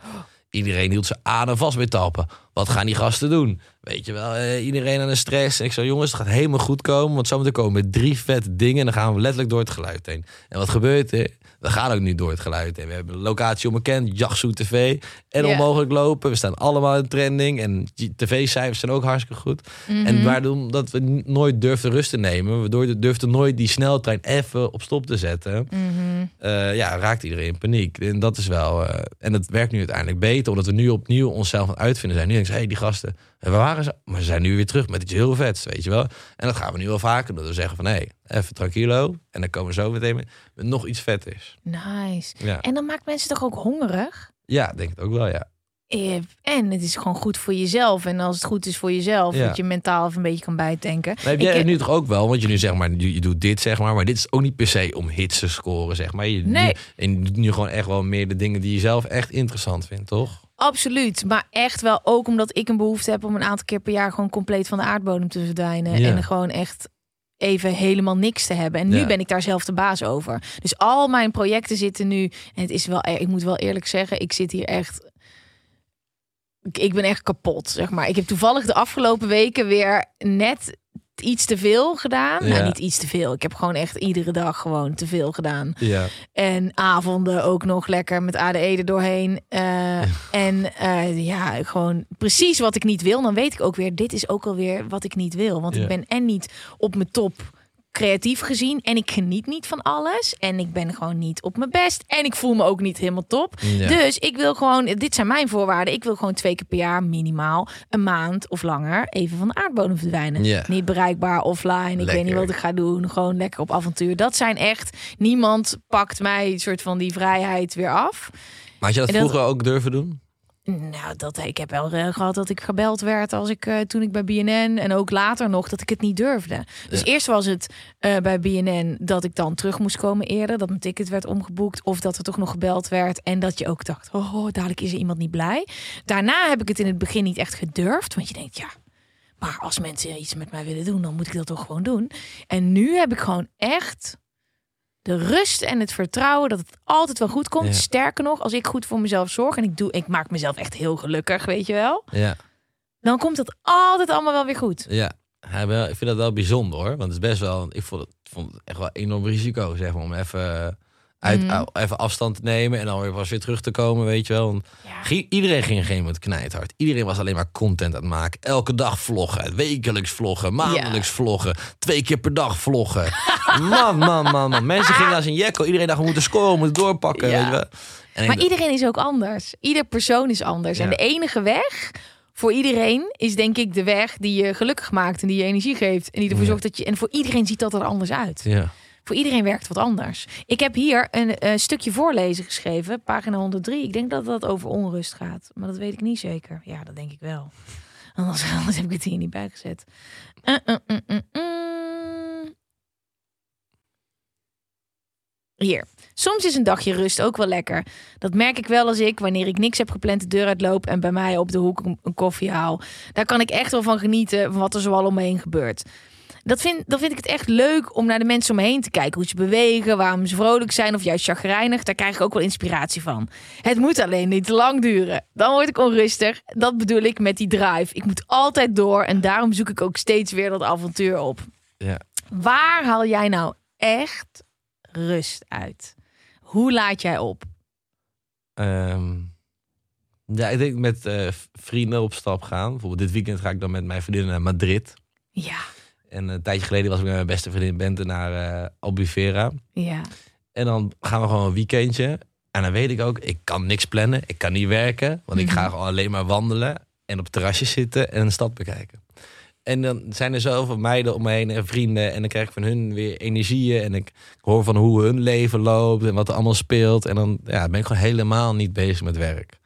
Iedereen hield zijn adem vast bij tappen. Wat gaan die gasten doen? Weet je wel, eh, iedereen aan de stress. En ik zei, jongens, het gaat helemaal goed komen. Want zometeen komen we met drie vette dingen. En dan gaan we letterlijk door het geluid heen. En wat gebeurt er? We gaan ook niet door het geluid heen. We hebben een locatie onbekend, Jachtzoet TV. En onmogelijk lopen. We staan allemaal in trending. En tv-cijfers zijn ook hartstikke goed. En waardoor dat we nooit durfden rust te nemen. Waardoor we durfden nooit die sneltrein even op stop te zetten. eh, ja, raakt iedereen in paniek. En dat is wel. eh, en dat werkt nu uiteindelijk beter, omdat we nu opnieuw onszelf aan het uitvinden zijn. Nu denk hé, hey, die gasten, eh, waar waren ze? Maar ze zijn nu weer terug met iets heel vets, weet je wel. En dat gaan we nu wel vaker, dat we zeggen van, hé, hey, even tranquilo. En dan komen we zo meteen met, met nog iets vetters. Nice. Ja. En dan maakt mensen toch ook hongerig? ja, denk het ook wel, ja. Eh, En het is gewoon goed voor jezelf. En als het goed is voor jezelf, Ja. dat je mentaal even een beetje kan bijtanken. Maar heb jij eh, nu toch ook wel? Want je nu zeg maar, je, je doet dit zeg maar, maar dit is ook niet per se om hits te scoren, zeg maar. Je, Nee. nu, en je doet nu gewoon echt wel meer de dingen die je zelf echt interessant vindt, toch? Absoluut. Maar echt wel ook omdat ik een behoefte heb om een aantal keer per jaar gewoon compleet van de aardbodem te verdwijnen. Ja. En gewoon echt even helemaal niks te hebben. En nu Ja. ben ik daar zelf de baas over. Dus al mijn projecten zitten nu. En het is wel, ik moet wel eerlijk zeggen, ik zit hier echt. Ik, ik ben echt kapot, zeg maar. Ik heb toevallig de afgelopen weken weer net iets te veel gedaan. Ja. Nou, niet iets te veel. Ik heb gewoon echt iedere dag gewoon te veel gedaan. Ja. En avonden ook nog lekker met ADE er doorheen. Eh, en eh, ja, gewoon precies wat ik niet wil. Dan weet ik ook weer, dit is ook alweer wat ik niet wil. Want Ja. ik ben en niet op mijn top creatief gezien. En ik geniet niet van alles. En ik ben gewoon niet op mijn best. En ik voel me ook niet helemaal top. Ja. Dus ik wil gewoon, dit zijn mijn voorwaarden. Ik wil gewoon twee keer per jaar minimaal een maand of langer even van de aardbodem verdwijnen. Ja. Niet bereikbaar offline. Ik weet niet wat ik ga doen. Gewoon lekker op avontuur. Dat zijn echt, niemand pakt mij een soort van die vrijheid weer af. Maar had je dat, dat- vroeger ook durven doen? Nou, dat, ik heb wel eh, gehad dat ik gebeld werd als ik eh, toen ik bij BNN en ook later nog dat ik het niet durfde. Dus eerst was het eh, bij BNN dat ik dan terug moest komen eerder, dat mijn ticket werd omgeboekt of dat er toch nog gebeld werd en dat je ook dacht, oh, dadelijk is er iemand niet blij. Daarna heb ik het in het begin niet echt gedurfd, want je denkt, ja, Maar als mensen iets met mij willen doen, dan moet ik dat toch gewoon doen. En nu heb ik gewoon echt de rust en het vertrouwen dat het altijd wel goed komt. Ja. Sterker nog, als ik goed voor mezelf zorg en ik doe, ik maak mezelf echt heel gelukkig, weet je wel. Ja, Dan komt het altijd allemaal wel weer goed. ja. Ik vind dat wel bijzonder hoor. Want het is best wel. Ik vond het, vond het echt wel een enorm risico, zeg maar. Om even, uit, Mhm. even afstand nemen en dan weer pas weer terug te komen, weet je wel. Want Ja. Gi- Iedereen ging op een gegeven moment knijthard. Iedereen was alleen maar content aan het maken. Elke dag vloggen, wekelijks vloggen, maandelijks vloggen, twee keer per dag vloggen. man, man, man, man. Mensen gingen als een jekko. Iedereen dacht, we moeten scoren, we moeten doorpakken. Ja. Weet je wel. En Maar iedereen is ook anders. Ieder persoon is anders. En de enige weg voor iedereen is denk ik de weg die je gelukkig maakt en die je energie geeft. En die ervoor zorgt dat je. En voor iedereen ziet dat er anders uit. ja. Voor iedereen werkt wat anders. Ik heb hier een eh, stukje voorlezen geschreven, pagina 103. Ik denk dat dat over onrust gaat, maar dat weet ik niet zeker. Ja, dat denk ik wel. Anders, anders heb ik het hier niet bijgezet. Uh, uh. Hier. Soms is een dagje rust ook wel lekker. Dat merk ik wel als ik, wanneer ik niks heb gepland, de deur uitloop en bij mij op de hoek een, koffie haal. Daar kan ik echt wel van genieten van wat er zoal om me heen gebeurt. Dat vind, dan vind ik het echt leuk om naar de mensen om me heen te kijken. Hoe ze bewegen, waarom ze vrolijk zijn of juist chagrijnig. Daar krijg ik ook wel inspiratie van. Het moet alleen niet te lang duren. Dan word ik onrustig. Dat bedoel ik met die drive. Ik moet altijd door en daarom zoek ik ook steeds weer dat avontuur op. Ja. Waar haal jij nou echt rust uit? Hoe laat jij op? Ehm, ja, ik denk met eh, vrienden op stap gaan. Bijvoorbeeld dit weekend ga ik dan met mijn vriendinnen naar Madrid. Ja, En een tijdje geleden was ik met mijn beste vriendin Bente naar eh Albufeira. ja. En dan gaan we gewoon een weekendje. En dan weet ik ook, ik kan niks plannen. Ik kan niet werken. Want ik ga gewoon alleen maar wandelen. En op terrasjes zitten en een stad bekijken. En dan zijn er zoveel meiden om me heen en vrienden. En dan krijg ik van hun weer energieën. En ik hoor van hoe hun leven loopt en wat er allemaal speelt. En dan ja, ben ik gewoon helemaal niet bezig met werk.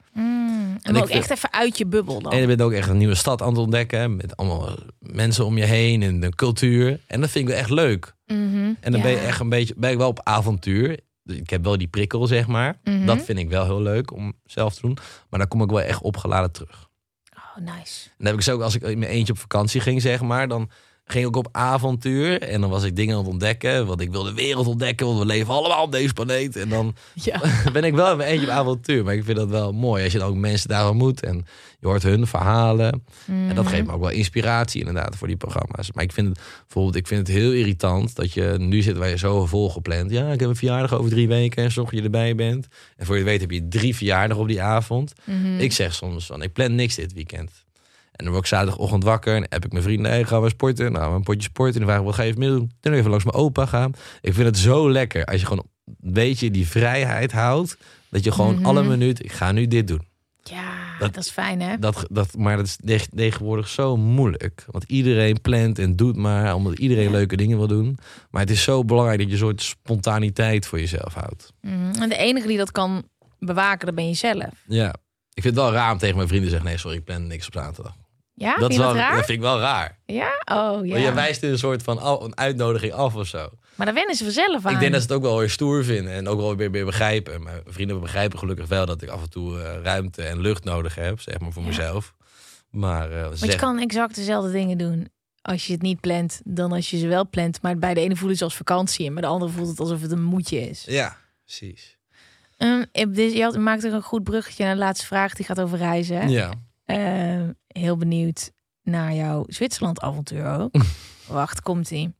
En ik ook echt even uit je bubbel dan. En je bent ook echt een nieuwe stad aan het ontdekken. Met allemaal mensen om je heen en de cultuur. En dat vind ik wel echt leuk. Mhm, En dan ben je echt een beetje, ben ik wel op avontuur. Ik heb wel die prikkel, zeg maar. Mhm. Dat vind ik wel heel leuk om zelf te doen. Maar dan kom ik wel echt opgeladen terug. Oh, nice. En dan heb ik zo ook, als ik in mijn eentje op vakantie ging, zeg maar, dan ging ik ook op avontuur. En dan was ik dingen aan het ontdekken. Want ik wil de wereld ontdekken, want we leven allemaal op deze planeet. En dan Ja. ben ik wel in mijn eentje op avontuur. Maar ik vind dat wel mooi als je dan ook mensen daar ontmoet. En je hoort hun verhalen. En dat Mhm. geeft me ook wel inspiratie inderdaad voor die programma's. Maar ik vind het bijvoorbeeld, ik vind het heel irritant dat je nu zit waar je zo vol gepland. Ja, ik heb een verjaardag over drie weken en zorg dat je erbij bent. En voor je weet heb je drie verjaardagen op die avond. Mhm. Ik zeg soms van, ik plan niks dit weekend. En dan word ik zaterdagochtend wakker en heb ik mijn vrienden, hey, gaan we sporten? Nou, een potje sporten. En dan vragen we, wat ga je even doen? Dan even langs mijn opa gaan. Ik vind het zo lekker als je gewoon een beetje die vrijheid houdt. Dat je gewoon Mhm. alle minuut, ik ga nu dit doen. Ja, Dat- dat, is fijn hè? Dat, dat, maar dat is teg- tegenwoordig zo moeilijk. Want iedereen plant en doet maar, omdat iedereen leuke dingen wil doen. Maar het is zo belangrijk dat je een soort spontaniteit voor jezelf houdt. Mhm. En de enige die dat kan bewaken, dat ben je zelf. Ja. Ik vind het wel raar om tegen mijn vrienden te zeggen, nee sorry, ik plan niks op zaterdag. Ja, dat, vind is wel, dat raar? dat vind ik wel raar. Ja? Oh ja. Want je wijst een soort van af- een uitnodiging af of zo. Maar daar wennen ze vanzelf aan. Ik denk dat ze het ook wel weer stoer vinden en ook wel weer, weer begrijpen. Mijn vrienden begrijpen gelukkig wel dat ik af en toe eh, ruimte en lucht nodig heb, zeg maar voor Ja. mezelf. Maar eh, Want je kan exact dezelfde dingen doen als je het niet plant dan als je ze wel plant. Maar bij de ene voelt het als vakantie en bij de andere voelt het alsof het een moedje is. Ja, precies. Ehm, je maakt er een goed bruggetje naar de laatste vraag. Die gaat over reizen. hè? Ja. Ehm, heel benieuwd naar jouw Zwitserland-avontuur ook. Wacht, komt-ie.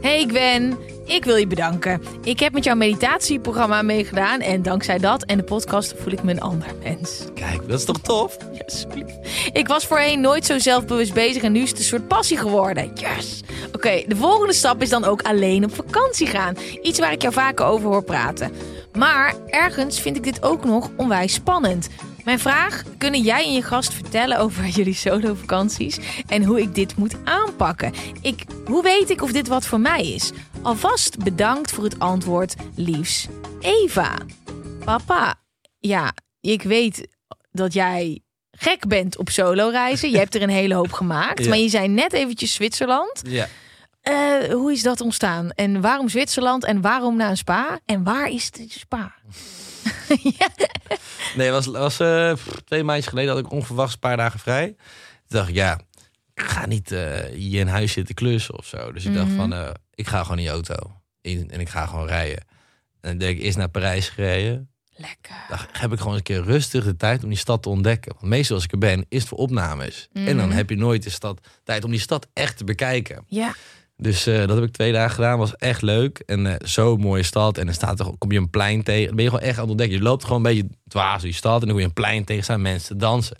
Hey Gwen, ik wil je bedanken. Ik heb met jouw meditatieprogramma meegedaan en dankzij dat en de podcast voel ik me een ander mens. Kijk, dat is toch tof? Alsjeblieft. Ik was voorheen nooit zo zelfbewust bezig en nu is het een soort passie geworden. Yes! Oké, de volgende stap is dan ook alleen op vakantie gaan. Iets waar ik jou vaker over hoor praten. Maar ergens vind ik dit ook nog onwijs spannend. Mijn vraag, kunnen jij en je gast vertellen over jullie solo-vakanties en hoe ik dit moet aanpakken? Ik, hoe weet ik of dit wat voor mij is? Alvast bedankt voor het antwoord, liefs. Eva. Papa, ja, ik weet dat jij gek bent op solo reizen. Je hebt er een hele hoop gemaakt. Ja. Maar je zei net eventjes Zwitserland. Ja. Eh, hoe is dat ontstaan? En waarom Zwitserland? En waarom naar een spa? En waar is de spa? ja. Nee, was, was eh, twee maandjes geleden had ik onverwachts een paar dagen vrij. Toen dacht ik, ja, ik ga niet eh, hier in huis zitten klussen of zo. Dus ik dacht Mhm. van, eh, ik ga gewoon in die auto. In, en ik ga gewoon rijden. En dan ben ik eerst naar Parijs gereden. Lekker. Dan heb ik gewoon een keer rustig de tijd om die stad te ontdekken. Want meestal als ik er ben, is het voor opnames. En dan Mhm. heb je nooit de stad, tijd om die stad echt te bekijken. Ja. Dus eh, dat heb ik twee dagen gedaan. Was echt leuk. En eh zo'n mooie stad. En dan staat er, kom je een plein tegen. Dan ben je gewoon echt aan het ontdekken. Je loopt gewoon een beetje dwaas door die stad. En dan kom je een plein tegen. Staan mensen dansen.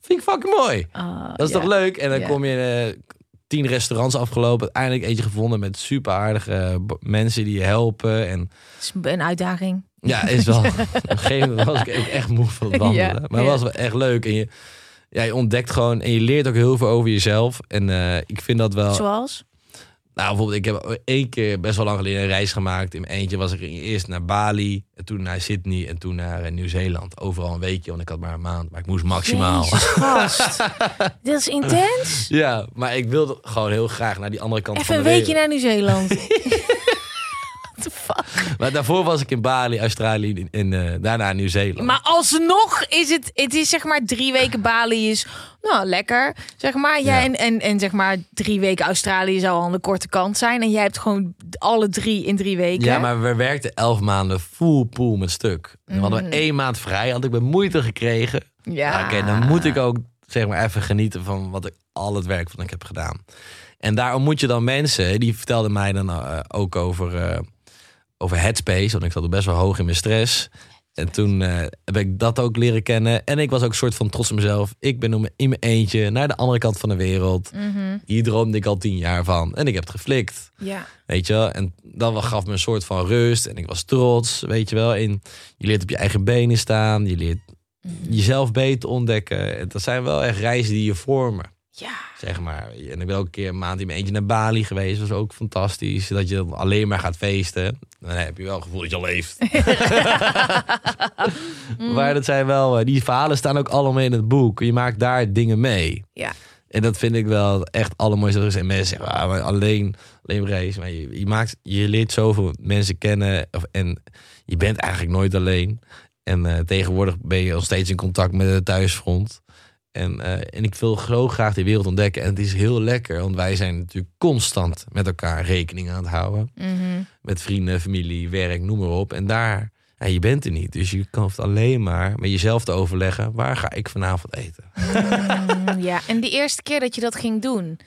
Vind ik fucking mooi. Ah, Dat is toch leuk? En dan kom je eh, tien restaurants afgelopen. Uiteindelijk eentje gevonden met super aardige mensen die je helpen. En Het is een uitdaging. ja, is wel. Op een gegeven moment was ik ook echt moe van het wandelen. Maar het was wel echt leuk. En je, ja, je ontdekt gewoon. En je leert ook heel veel over jezelf. En ik vind dat wel. Zoals? Nou, bijvoorbeeld, ik heb één keer best wel lang geleden een reis gemaakt. In mijn eentje was ik eerst naar Bali, en toen naar Sydney en toen naar eh, Nieuw-Zeeland. Overal een weekje, want ik had maar een maand, maar ik moest maximaal. Jezus, gast. Dit is intens. Ja, maar ik wilde gewoon heel graag naar die andere kant Even van een de weekje wereld. naar Nieuw-Zeeland. What the fuck? Maar daarvoor was ik in Bali, Australië en eh, daarna Nieuw-Zeeland. Maar alsnog is het, het is zeg maar drie weken Bali is, nou lekker. Zeg maar, jij Ja. en, en, en zeg maar drie weken Australië zou aan de korte kant zijn. En jij hebt gewoon alle drie in drie weken. Ja, maar we werkten elf maanden full pool met stuk. En dan hadden we één maand vrij, had ik met moeite gekregen. Ja. Oké, dan moet ik ook zeg maar even genieten van wat ik al het werk wat ik heb gedaan. En daar ontmoet je dan mensen die vertelden mij dan eh, ook over, eh, over Headspace, want ik zat best wel hoog in mijn stress. En toen eh, heb ik dat ook leren kennen. En ik was ook een soort van trots op mezelf. Ik ben in mijn eentje naar de andere kant van de wereld. Mhm. Hier droomde ik al tien jaar van. En ik heb het geflikt. Ja. Weet je wel? En dat gaf me een soort van rust. En ik was trots, weet je wel. En je leert op je eigen benen staan. Je leert jezelf beter ontdekken. En dat zijn wel echt reizen die je vormen, Ja. zeg maar. En ik ben ook een keer een maand in mijn eentje naar Bali geweest. Dat was ook fantastisch. Dat je alleen maar gaat feesten. Dan heb je wel het gevoel dat je al leeft. maar dat zijn wel... eh, Die verhalen staan ook allemaal in het boek. Je maakt daar dingen mee. Ja. En dat vind ik wel echt allermooiste. Er zijn mensen zeggen, ah, maar alleen, alleen race. Maar je, je, maakt, je leert zoveel mensen kennen. Of, en je bent eigenlijk nooit alleen. En eh, tegenwoordig ben je nog steeds in contact met het thuisfront. En, eh, en ik wil zo graag die wereld ontdekken. En het is heel lekker. Want wij zijn natuurlijk constant met elkaar rekening aan het houden. Mhm. Met vrienden, familie, werk, noem maar op. En daar, ja, je bent er niet. Dus je kan het alleen maar met jezelf te overleggen. Waar ga ik vanavond eten? Mm, ja. En die eerste keer dat je dat ging doen,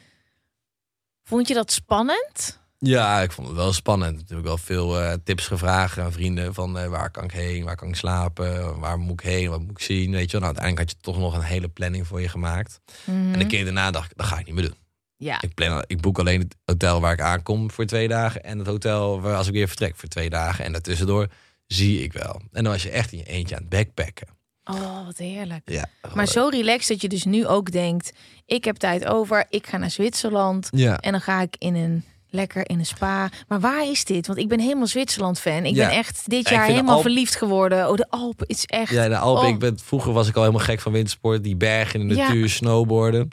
vond je dat spannend? Ja, ik vond het wel spannend. Natuurlijk wel veel eh, tips gevraagd aan vrienden van eh, waar kan ik heen, waar kan ik slapen, waar moet ik heen, wat moet ik zien, weet je wel. Nou, uiteindelijk had je toch nog een hele planning voor je gemaakt. Mhm. En de keer daarna dacht ik, dat ga ik niet meer doen. Ja. Ik, plan, ik boek alleen het hotel waar ik aankom voor twee dagen en het hotel waar als ik weer vertrek voor twee dagen. En daartussendoor zie ik wel. En dan was je echt in je eentje aan het backpacken. Oh, wat heerlijk. Ja, Maar zo relaxed dat je dus nu ook denkt: ik heb tijd over, ik ga naar Zwitserland Ja. en dan ga ik in een lekker in een spa. Maar waar is dit? Want ik ben helemaal Zwitserland fan. Ik Ja. ben echt dit jaar helemaal Alp- verliefd geworden. Oh, de Alpen is echt. Ja, de Alpen. Oh. Ik ben, vroeger was ik al helemaal gek van wintersport. Die bergen in de natuur, snowboarden.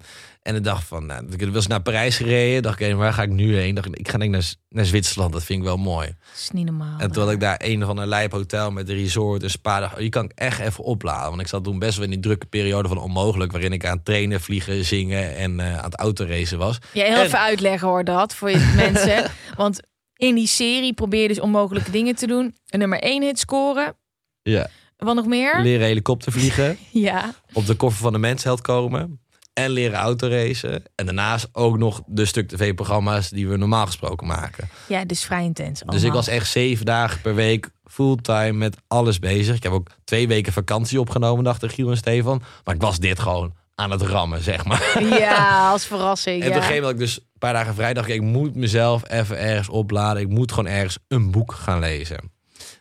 En de dag van, nou, ik was naar Parijs gereden. Dacht ik, waar ga ik nu heen? Dacht ik, ik ga denk ik naar, naar Zwitserland. Dat vind ik wel mooi. Dat is niet normaal. En toen had ik daar een van een lijp hotel met een resort, een spa. Dacht, oh, die kan ik echt even opladen. Want ik zat toen best wel in die drukke periode van onmogelijk. Waarin ik aan het trainen, vliegen, zingen en eh, aan het autoracen was. Ja, heel En- even uitleggen hoor dat voor je mensen. Want in die serie probeer je dus onmogelijke dingen te doen. Een nummer 1 hit scoren. Ja. Wat nog meer? Leren helikopter vliegen. Ja. op de koffer van de mensheld komen. En leren autoracen. En daarnaast ook nog de stuk tv-programma's die we normaal gesproken maken. ja, dus vrij intens. Dus ik allemaal. was echt zeven dagen per week fulltime met alles bezig. Ik heb ook twee weken vakantie opgenomen, dachten Giel en Stefan. Maar ik was dit gewoon aan het rammen, zeg maar. Ja, als verrassing. En op een gegeven moment dus een paar dagen vrij. dacht ik, ik moet mezelf even ergens opladen. Ik moet gewoon ergens een boek gaan lezen.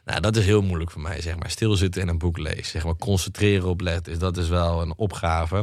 Nou, dat is heel moeilijk voor mij, zeg maar. Stilzitten en een boek lezen. Zeg maar concentreren op letten. Dus dat is wel een opgave.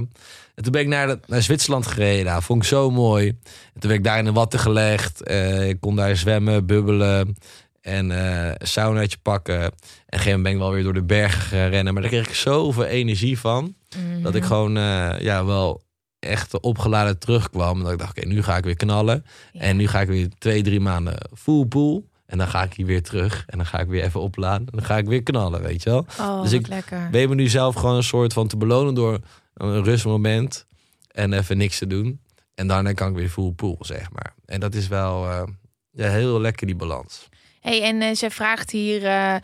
En toen ben ik naar, de- naar Zwitserland gereden. Nou, vond ik zo mooi. En toen ben ik daar in de watten gelegd. Eh, ik kon daar zwemmen, bubbelen. En eh, een saunaatje pakken. En op een gegeven moment ben ik wel weer door de bergen rennen. Maar daar kreeg ik zoveel energie van. Mhm. Dat ik gewoon eh, ja, wel echt opgeladen terugkwam. En dat ik dacht, oké, nu ga ik weer knallen. Ja. En nu ga ik weer twee, drie maanden full pool. En dan ga ik hier weer terug. En dan ga ik weer even opladen. En dan ga ik weer knallen, weet je wel. Oh, dus ik lekker. Ben me nu zelf gewoon een soort van te belonen door een rustmoment. En even niks te doen. En daarna kan ik weer full pool, zeg maar. En dat is wel eh, ja, heel lekker, die balans. hey, en eh, zij vraagt hier... eh,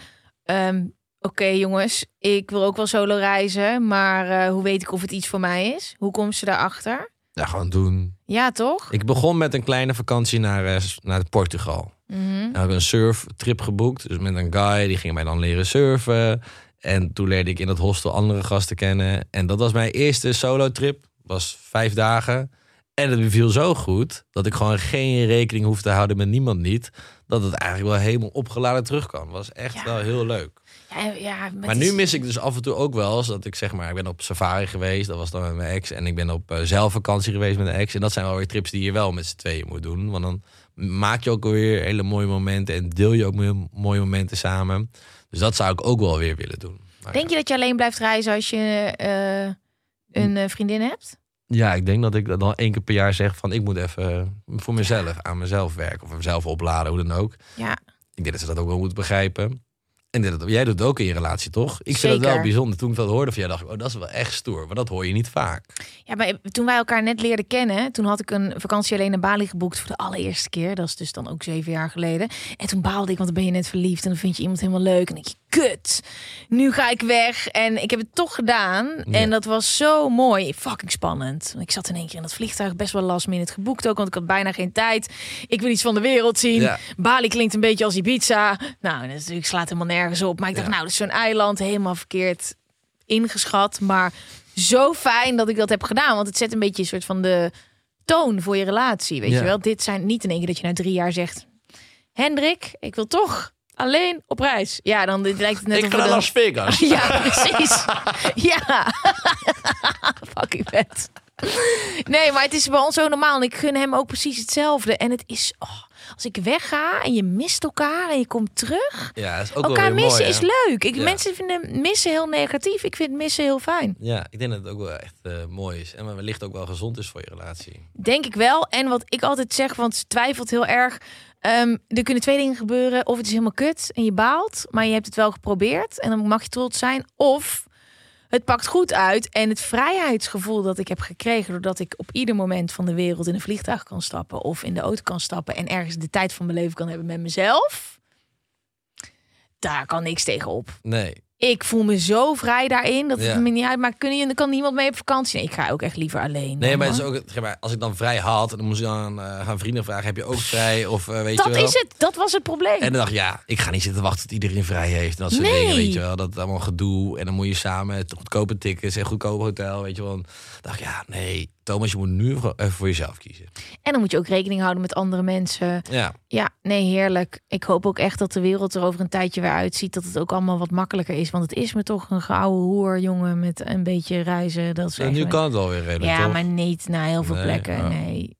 ehm, Oké jongens, ik wil ook wel solo reizen, maar hoe weet ik of het iets voor mij is? Hoe komt ze daarachter? Ja, gewoon doen. Ja, toch? Ik begon met een kleine vakantie naar, naar Portugal. Mhm. En had ik een surftrip geboekt. Dus met een guy, die ging mij dan leren surfen. En toen leerde ik in dat hostel andere gasten kennen. En dat was mijn eerste solo trip. Was vijf dagen. En het beviel zo goed dat ik gewoon geen rekening hoefde te houden met niemand niet. Dat het eigenlijk wel helemaal opgeladen terugkwam. Was echt Ja. wel heel leuk. Ja, ja, maar nu is- mis ik dus af en toe ook wel eens dat ik zeg maar, ik ben op safari geweest, dat was dan met mijn ex. En ik ben op eh, zelfvakantie geweest met een ex. En dat zijn wel weer trips die je wel met z'n tweeën moet doen. Want dan maak je ook weer hele mooie momenten en deel je ook mooie- mooie momenten samen. Dus dat zou ik ook wel weer willen doen. Maar Denk je dat je alleen blijft reizen als je eh, een eh, vriendin hebt? Ja, ik denk dat ik dat dan één keer per jaar zeg van ik moet even voor mezelf, aan mezelf werken of mezelf opladen, hoe dan ook. Ja, Ik denk dat ze dat ook wel moeten begrijpen. En dit- jij doet het ook in je relatie, toch? Ik vind het wel Zeker. bijzonder. Toen ik dat hoorde van jou, dacht ik, oh, dat is wel echt stoer. Maar dat hoor je niet vaak. Ja, maar toen wij elkaar net leerden kennen, toen had ik een vakantie alleen naar Bali geboekt voor de allereerste keer. Dat is dus dan ook zeven jaar geleden. En toen baalde ik, want dan ben je net verliefd en dan vind je iemand helemaal leuk. En je, kut, nu ga ik weg. En ik heb het toch gedaan. En dat was zo mooi. Fucking spannend. Ik zat in één keer in dat vliegtuig, best wel last minute geboekt ook, want ik had bijna geen tijd. Ik wil iets van de wereld zien. Ja. Bali klinkt een beetje als Ibiza. Nou, dat natuurlijk slaat helemaal nergens op. Maar ik dacht, Ja. nou, dat is zo'n eiland, helemaal verkeerd ingeschat. Maar zo fijn dat ik dat heb gedaan. Want het zet een beetje een soort van de toon voor je relatie. Weet je wel? Dit zijn niet in één keer dat je na drie jaar zegt... Hendrik, ik wil toch alleen op reis. Ja, dan dit lijkt het net ik ga naar dan- Las Vegas. Ja, precies. ja. Fucking vet. Nee, maar het is bij ons zo normaal. En ik gun hem ook precies hetzelfde. En het is... oh, als ik wegga en je mist elkaar en je komt terug... Ja, dat is ook wel elkaar weer missen mooi, is hè? leuk. Ik, Ja. Mensen vinden missen heel negatief. Ik vind missen heel fijn. Ja, ik denk dat het ook wel echt eh, mooi is. En wellicht ook wel gezond is voor je relatie. Denk ik wel. En wat ik altijd zeg, want ze twijfelt heel erg. Ehm, er kunnen twee dingen gebeuren. Of het is helemaal kut en je baalt, maar je hebt het wel geprobeerd. En dan mag je trots zijn. Of het pakt goed uit. En het vrijheidsgevoel dat ik heb gekregen... doordat ik op ieder moment van de wereld in een vliegtuig kan stappen... of in de auto kan stappen... en ergens de tijd van mijn leven kan hebben met mezelf... daar kan niks tegen op. Nee. Ik voel me zo vrij daarin dat Ja. het me niet uitmaakt. Kunnen je, kan niemand mee op vakantie? Nee, ik ga ook echt liever alleen. Nee, maar, het is ook, zeg maar als ik dan vrij had, dan moest ik dan eh, gaan vrienden vragen: heb je ook vrij? Of eh, weet Dat je wel? is het. Dat was het probleem. En dan dacht ik, ja, ik ga niet zitten wachten tot iedereen vrij heeft. En dat soort Nee. dingen, weet je wel. Dat allemaal gedoe. En dan moet je samen het goedkope tickets en goedkope hotel, weet je wel. Dan dacht ik, ja, nee, Thomas, je moet nu gewoon even voor jezelf kiezen. En dan moet je ook rekening houden met andere mensen. Ja, Ja, nee, heerlijk. Ik hoop ook echt dat de wereld er over een tijdje weer uitziet. Dat het ook allemaal wat makkelijker is. Want het is me toch een gouden hoer, jongen, met een beetje reizen. Dat is en nu kan het wel weer redelijk, Ja, toch? maar niet naar heel veel Nee, plekken. ja. Nee.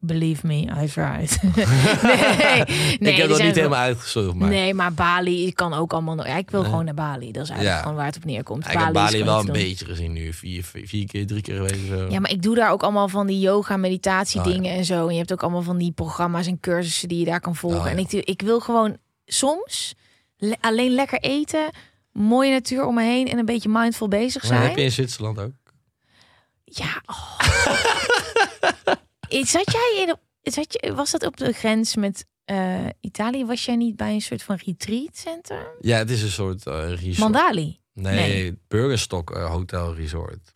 Believe me, I tried. nee, nee, ik heb dat niet helemaal uitgezocht, maar Nee, maar Bali kan ook allemaal... Ja, ik wil Nee. gewoon naar Bali. Dat is eigenlijk Ja. gewoon waar het op neerkomt. ik Bali gewoon wel een doen. beetje gezien nu. Vier, vier, keer, drie keer geweest. Zo. Ja, maar ik doe daar ook allemaal van die yoga, meditatie Oh, dingen en zo. En je hebt ook allemaal van die programma's en cursussen die je daar kan volgen. Oh. En ik, ik wil gewoon soms le- alleen lekker eten, mooie natuur om me heen en een beetje mindful bezig Maar zijn. heb je in Zwitserland ook? Ja. Oh. Zat jij in, zat je, was dat op de grens met eh, Italië? Was jij niet bij een soort van retreat center? Ja, het is een soort eh resort. Mandali. nee, Nee. Burgerstock eh, Hotel Resort.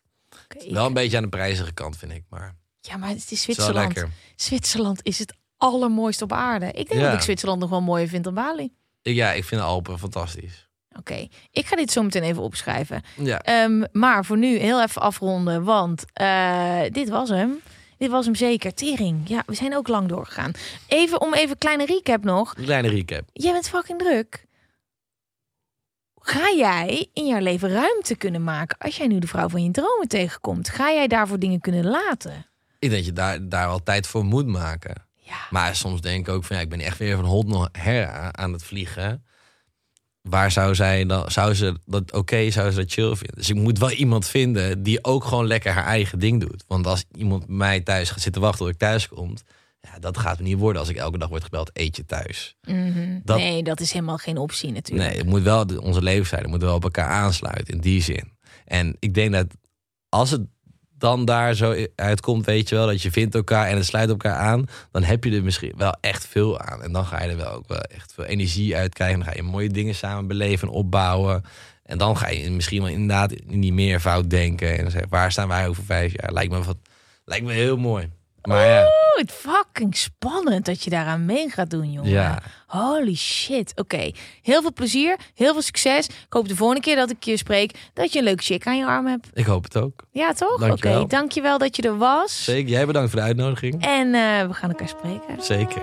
Wel een beetje aan de prijzige kant, vind ik. Maar Ja, maar het is het is Zwitserland. lekker. Zwitserland is het allermooiste op aarde. Ik denk Ja. dat ik Zwitserland nog wel mooier vind dan Bali. Ja, ik vind de Alpen fantastisch. Oké, ik ga dit zo meteen even opschrijven. Ja. Ehm, maar voor nu heel even afronden, want eh, dit was hem. Dit was hem zeker. Tering. Ja, we zijn ook lang doorgegaan. Even om even een kleine recap nog. Een kleine recap. Jij bent fucking druk. Ga jij in jouw leven ruimte kunnen maken als jij nu de vrouw van je dromen tegenkomt? Ga jij daarvoor dingen kunnen laten? Ik denk dat je daar, daar wel tijd voor moet maken. Ja. Maar soms denk ik ook van ja, ik ben echt weer van hond naar her aan het vliegen. Waar zou zij dan, zou ze dat oké, zou ze dat chill vinden? Dus ik moet wel iemand vinden die ook gewoon lekker haar eigen ding doet. Want als iemand bij mij thuis gaat zitten wachten tot ik thuis kom, ja, dat gaat me niet worden als ik elke dag word gebeld, eet je thuis. Mhm. Dat- Nee, dat is helemaal geen optie natuurlijk. Nee, het moet wel onze leefstijlen moeten wel op elkaar aansluiten in die zin. En ik denk dat als het dan daar zo uitkomt, weet je wel, dat je vindt elkaar en het sluit elkaar aan, dan heb je er misschien wel echt veel aan. En dan ga je er wel ook wel echt veel energie uit krijgen. Dan ga je mooie dingen samen beleven en opbouwen. En dan ga je misschien wel inderdaad in die meervoud denken. En dan zeg waar staan wij over vijf jaar? Lijkt me, wat, lijkt me heel mooi. Maar ja. Oeh, het fucking spannend dat je daaraan mee gaat doen, jongen. Ja. Holy shit. Oké, heel veel plezier, heel veel succes. Ik hoop de volgende keer dat ik je spreek, dat je een leuke chick aan je arm hebt. Ik hoop het ook. Ja, toch? Oké, Dankjewel. dankjewel dat je er was. Zeker. Jij bedankt voor de uitnodiging. En eh, we gaan elkaar spreken. Zeker.